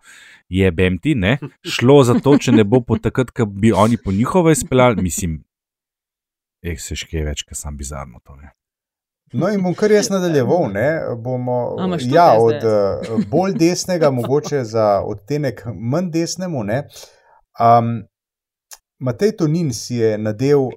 je BMT, ne, šlo za to, če ne bo po takrat, ko bi oni po njihovo izpeljali, mislim, eh, se škeje več, kar sem bizarno to. Ne. No, in bom kar jaz nadaljeval. Ne, bomo, ja, od uh, bolj desnega, mogoče za odtenek manj desnemu. Um, Matej Tonin si je nadel uh,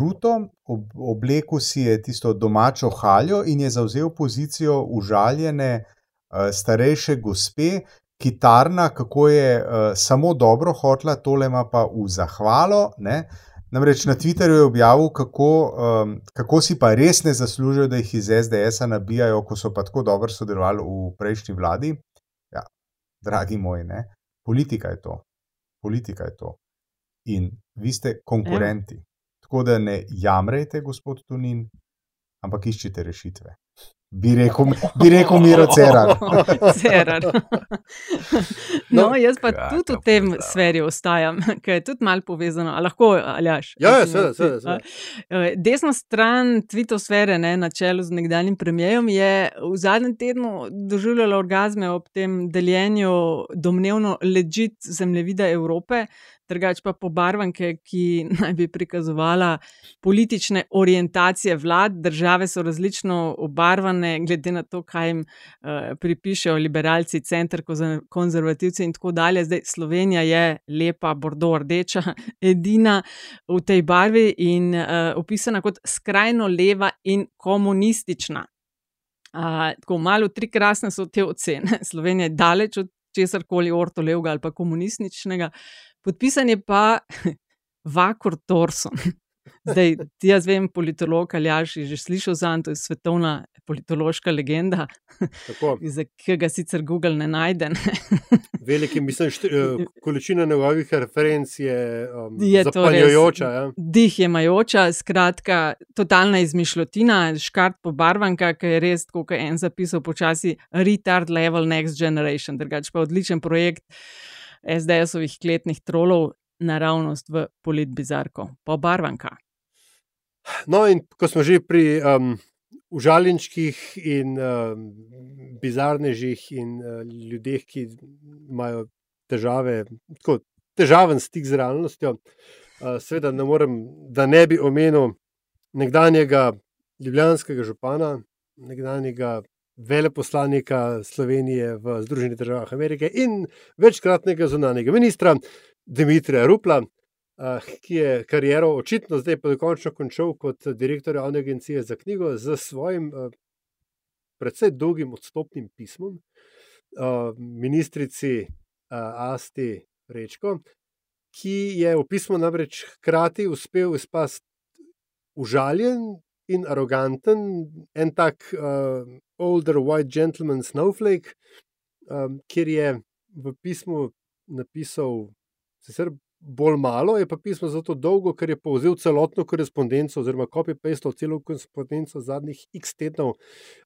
ruto, ob, oblekel si je tisto domačo haljo in je zauzel pozicijo užaljene uh, starejše gospe, kitarna, kako je uh, samo dobro hotla, tole ima pa v zahvalo. Ne? Namreč na Twitterju je objavil, kako, um, kako si pa res ne zaslužijo, da jih iz SDS-a nabijajo, ko so pa tako dobro sodelovali v prejšnji vladi. Ja, dragi moji, ne? politika je to. Politika je to. In vi ste konkurenti. Ja. Tako da ne jamrejte, gospod Tunin, ampak iščite rešitve. Bi rekel, bi rekel Miro Cerar. Cerar. No, jaz pa tudi v tem sferi ostajam, ker je tudi malo povezano. A lahko, aljaš? Ja, ja, seveda, seveda. Eh, Desna stran tvitosfere, ne, na čelu z nekdanjim premijejem, je v zadnjem tednu doživljala orgazme ob tem deljenju domnevno ležit zemljevida Evrope, drugače pa pobarvanke, ki naj bi prikazovala politične orientacije vlad. Države so različno obarvane, glede na to, kaj jim uh, pripišejo liberalci, center, konzervativci in tako dalje. Zdaj Slovenija je lepa, bordo, rdeča, edina v tej barvi in uh, opisana kot skrajno leva in komunistična. Uh, tako malo, tri krasne so te ocene. Slovenija je daleč od česar koli ortolevega ali pa komunističnega. Podpisan je pa Vakor Torson. Zdaj, jaz vem, politolog ali jaš, že slišal za to, je svetovna politološka legenda, za ki ga sicer Google ne najde. Veliki, mislim, št, uh, količina njegovih referenc je, um, je zapaljujoča. Ja. Dih je majoča, skratka, totalna izmišljotina, škart pobarvanka, ki je res, kot je en zapisal, počasi retard level next generation, drugač pa odličen projekt. SDS-ovih kletnih trolov naravnost v politbizarko, pa barvanka. No, in ko smo že pri um, užaljeničkih in um, bizarnežih in uh, ljudeh, ki imajo težave, tako težaven stik z realnostjo, uh, seveda ne morem, da ne bi omenil nekdanjega ljubljanskega župana, nekdanjega veleposlanika Slovenije v Združenih državah Amerike in večkratnega zunanjega ministra Dimitrija Rupla, ki je kariero očitno zdaj pa dokončno končal kot direktor javne agencije za knjigo z svojim predvsej dolgim odstopnim pismom ministrici Asti Rečko, ki je v pismu namreč hkrati uspel izpasti užaljen in aroganten, en tak uh, older white gentleman snowflake, um, kjer je v pismu napisal sicer bolj malo, je pa pismo zato dolgo, ker je povzel celotno korespondenco oziroma copy-paste celo korespondenco zadnjih x tednov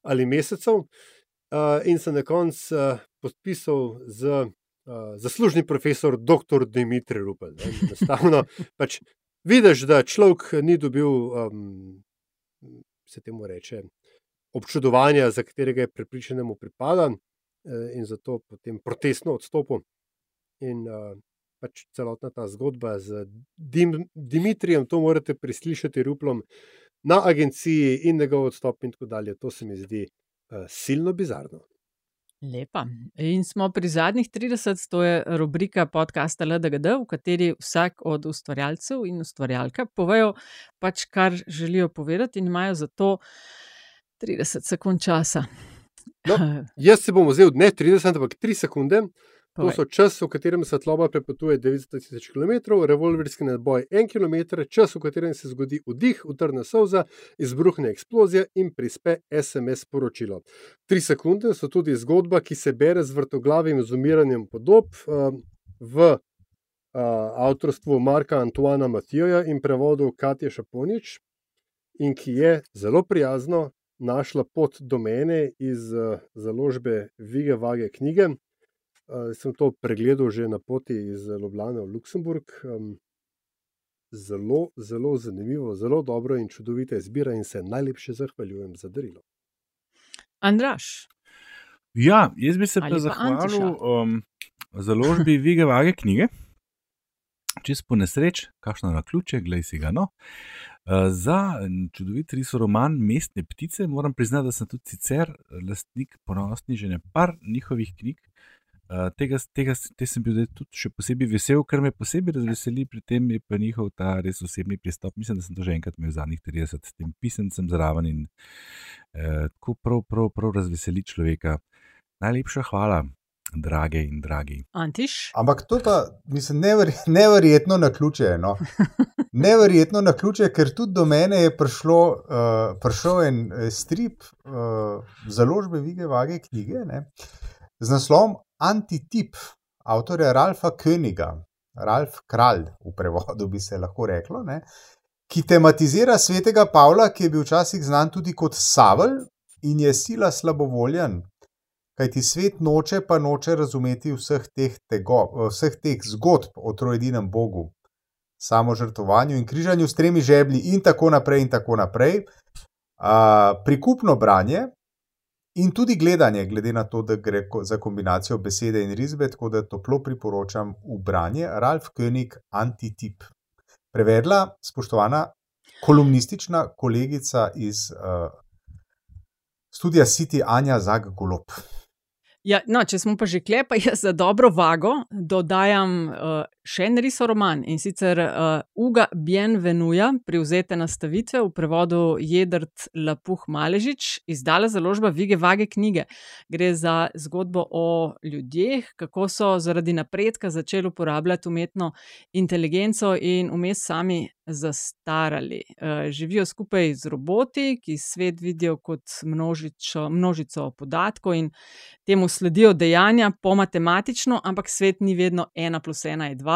ali mesecev uh, in se na koncu uh, podpisal z uh, zaslužni profesor dr. Dimitri Rupel. Enostavno pač vidiš, da človek ni dobil um, se temu reče, občudovanja, za katerega je prepričanemu pripada, eh, in zato potem protestno odstopil. In uh, pač celotna ta zgodba z Dim, Dimitrijem, to morate preslišati ruplom na agenciji in njegov odstop, in tako dalje. To se mi zdi uh, silno bizarno. Lepa. In smo pri zadnjih 30, to je rubrika podcasta LDGD, v kateri vsak od ustvarjalcev in ustvarjalka povejo, pač kar želijo povedati, in imajo za to 30 sekund časa. No, jaz se bom vzel ne 30, ampak 3 sekunde. To so čas, v katerem svetloba prepotuje 900 km, revolverski naboj 1 km, čas, v katerem se zgodi vdih, utrne solza, izbruhne eksplozija in prispe SMS sporočilo. Tri sekunde so tudi zgodba, ki se bere z vrtoglavim zumiranjem podob uh, v uh, avtorstvu Marka Antoana Matijoja in prevodu Katja Šaponič, in ki je zelo prijazno našla pot do mene iz uh, založbe Vige Vage knjige. Uh, sem to pregledal že na poti iz Ljubljana v Luksemburg. Um, zelo, zelo zanimivo, zelo dobro in čudovita izbira, in se najlepše zahvaljujem za darilo. Andraš. Ja, jaz bi se pa zahvalil um, založbi Vige Vage knjige. Čez po nesreč, kakšno na ključe, gledaj si ga. No. Uh, za čudovit res roman Mestne ptice moram priznati, da sem tudi sicer lastnik ponosni že ne par njihovih knjig, Uh, tega, tega te sem bil tudi še posebej vesel, kar me posebej razveseli pri tem, je pa njihov ta res osebni pristop. Mislim, da sem to že enkrat imel v zadnjih 30, s tem pisemcem zraven in uh, tako prav, prav, prav razveseli človeka. Najlepša hvala. drage in dragi. Antiš? Ampak to pa, mislim, neverj, neverjetno na ključe. No. Neverjetno na ključe, ker tudi do mene je prišlo, uh, prišel en eh, strip uh, založbe Vige Vage knjige ne, z naslovom Antitip, avtorja Ralfa Königa, Ralf Kralj, v prevodu bi se lahko reklo, ne, ki tematizira svetega Pavla, ki je bil včasih znan tudi kot Savel in je sila slabovoljen, kajti svet noče pa noče razumeti vseh teh, tego, vseh teh zgodb o trojedinem Bogu, samo žrtovanju in križanju s tremi žeblji, in tako naprej. In tako naprej. Uh, prikupno branje in tudi gledanje, glede na to, da gre za kombinacijo besede in risbe, tako da toplo priporočam v branje Ralf König, Antitip. Prevedla spoštovana kolumnistična kolegica iz uh, studia City Anja Zag Golop. Ja, no, če smo pa že klepa, jaz za dobro vago dodajam uh, še en risoroman in sicer uh, Uga Bienvenuja, privzete nastavitve v prevodu Jedrt Lapuh Maležič, izdala založba Vige Vage knjige. Gre za zgodbo o ljudeh, kako so zaradi napredka začeli uporabljati umetno inteligenco in vmes sami zastarali. Uh, živijo skupaj z roboti, ki svet vidijo kot množico, množico podatkov in temu sledijo dejanja po matematično, ampak svet ni vedno ena plus ena je dva.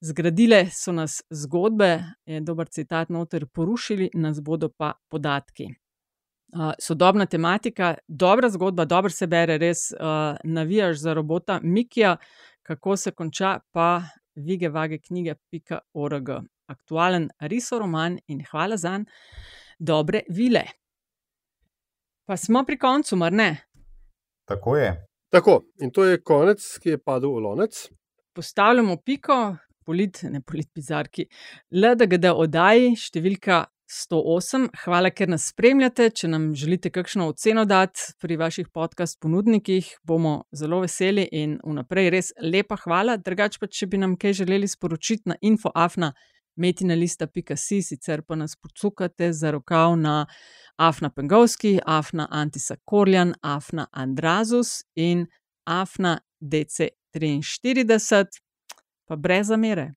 Zgradile so nas zgodbe, je dober citat noter, porušili nas bodo pa podatki. Uh, sodobna tematika, dobra zgodba, dobro se bere, res uh, navijaš za robota Mikija, kako se konča, pa vige vage knjige.org. Aktualen risoroman in hvala za dobre vile. Pa smo pri koncu, mar ne? Tako je. Tako, in to je konec, ki je padel v lonec. Postavljamo piko, polit, ne polit, bizarki, LDGD oddaji, številka 108. Hvala, ker nas spremljate. Če nam želite kakšno oceno dati pri vaših podcast ponudnikih, bomo zelo veseli in vnaprej res lepa hvala. Drugač pa, če bi nam kaj želeli sporočiti na infoafna. Metinalista.si, sicer pa nas pocukate za rokav na Afna Pengovski, Afna Antisa Korjan, Afna Andrazus in Afna DC43, pa brez zamere.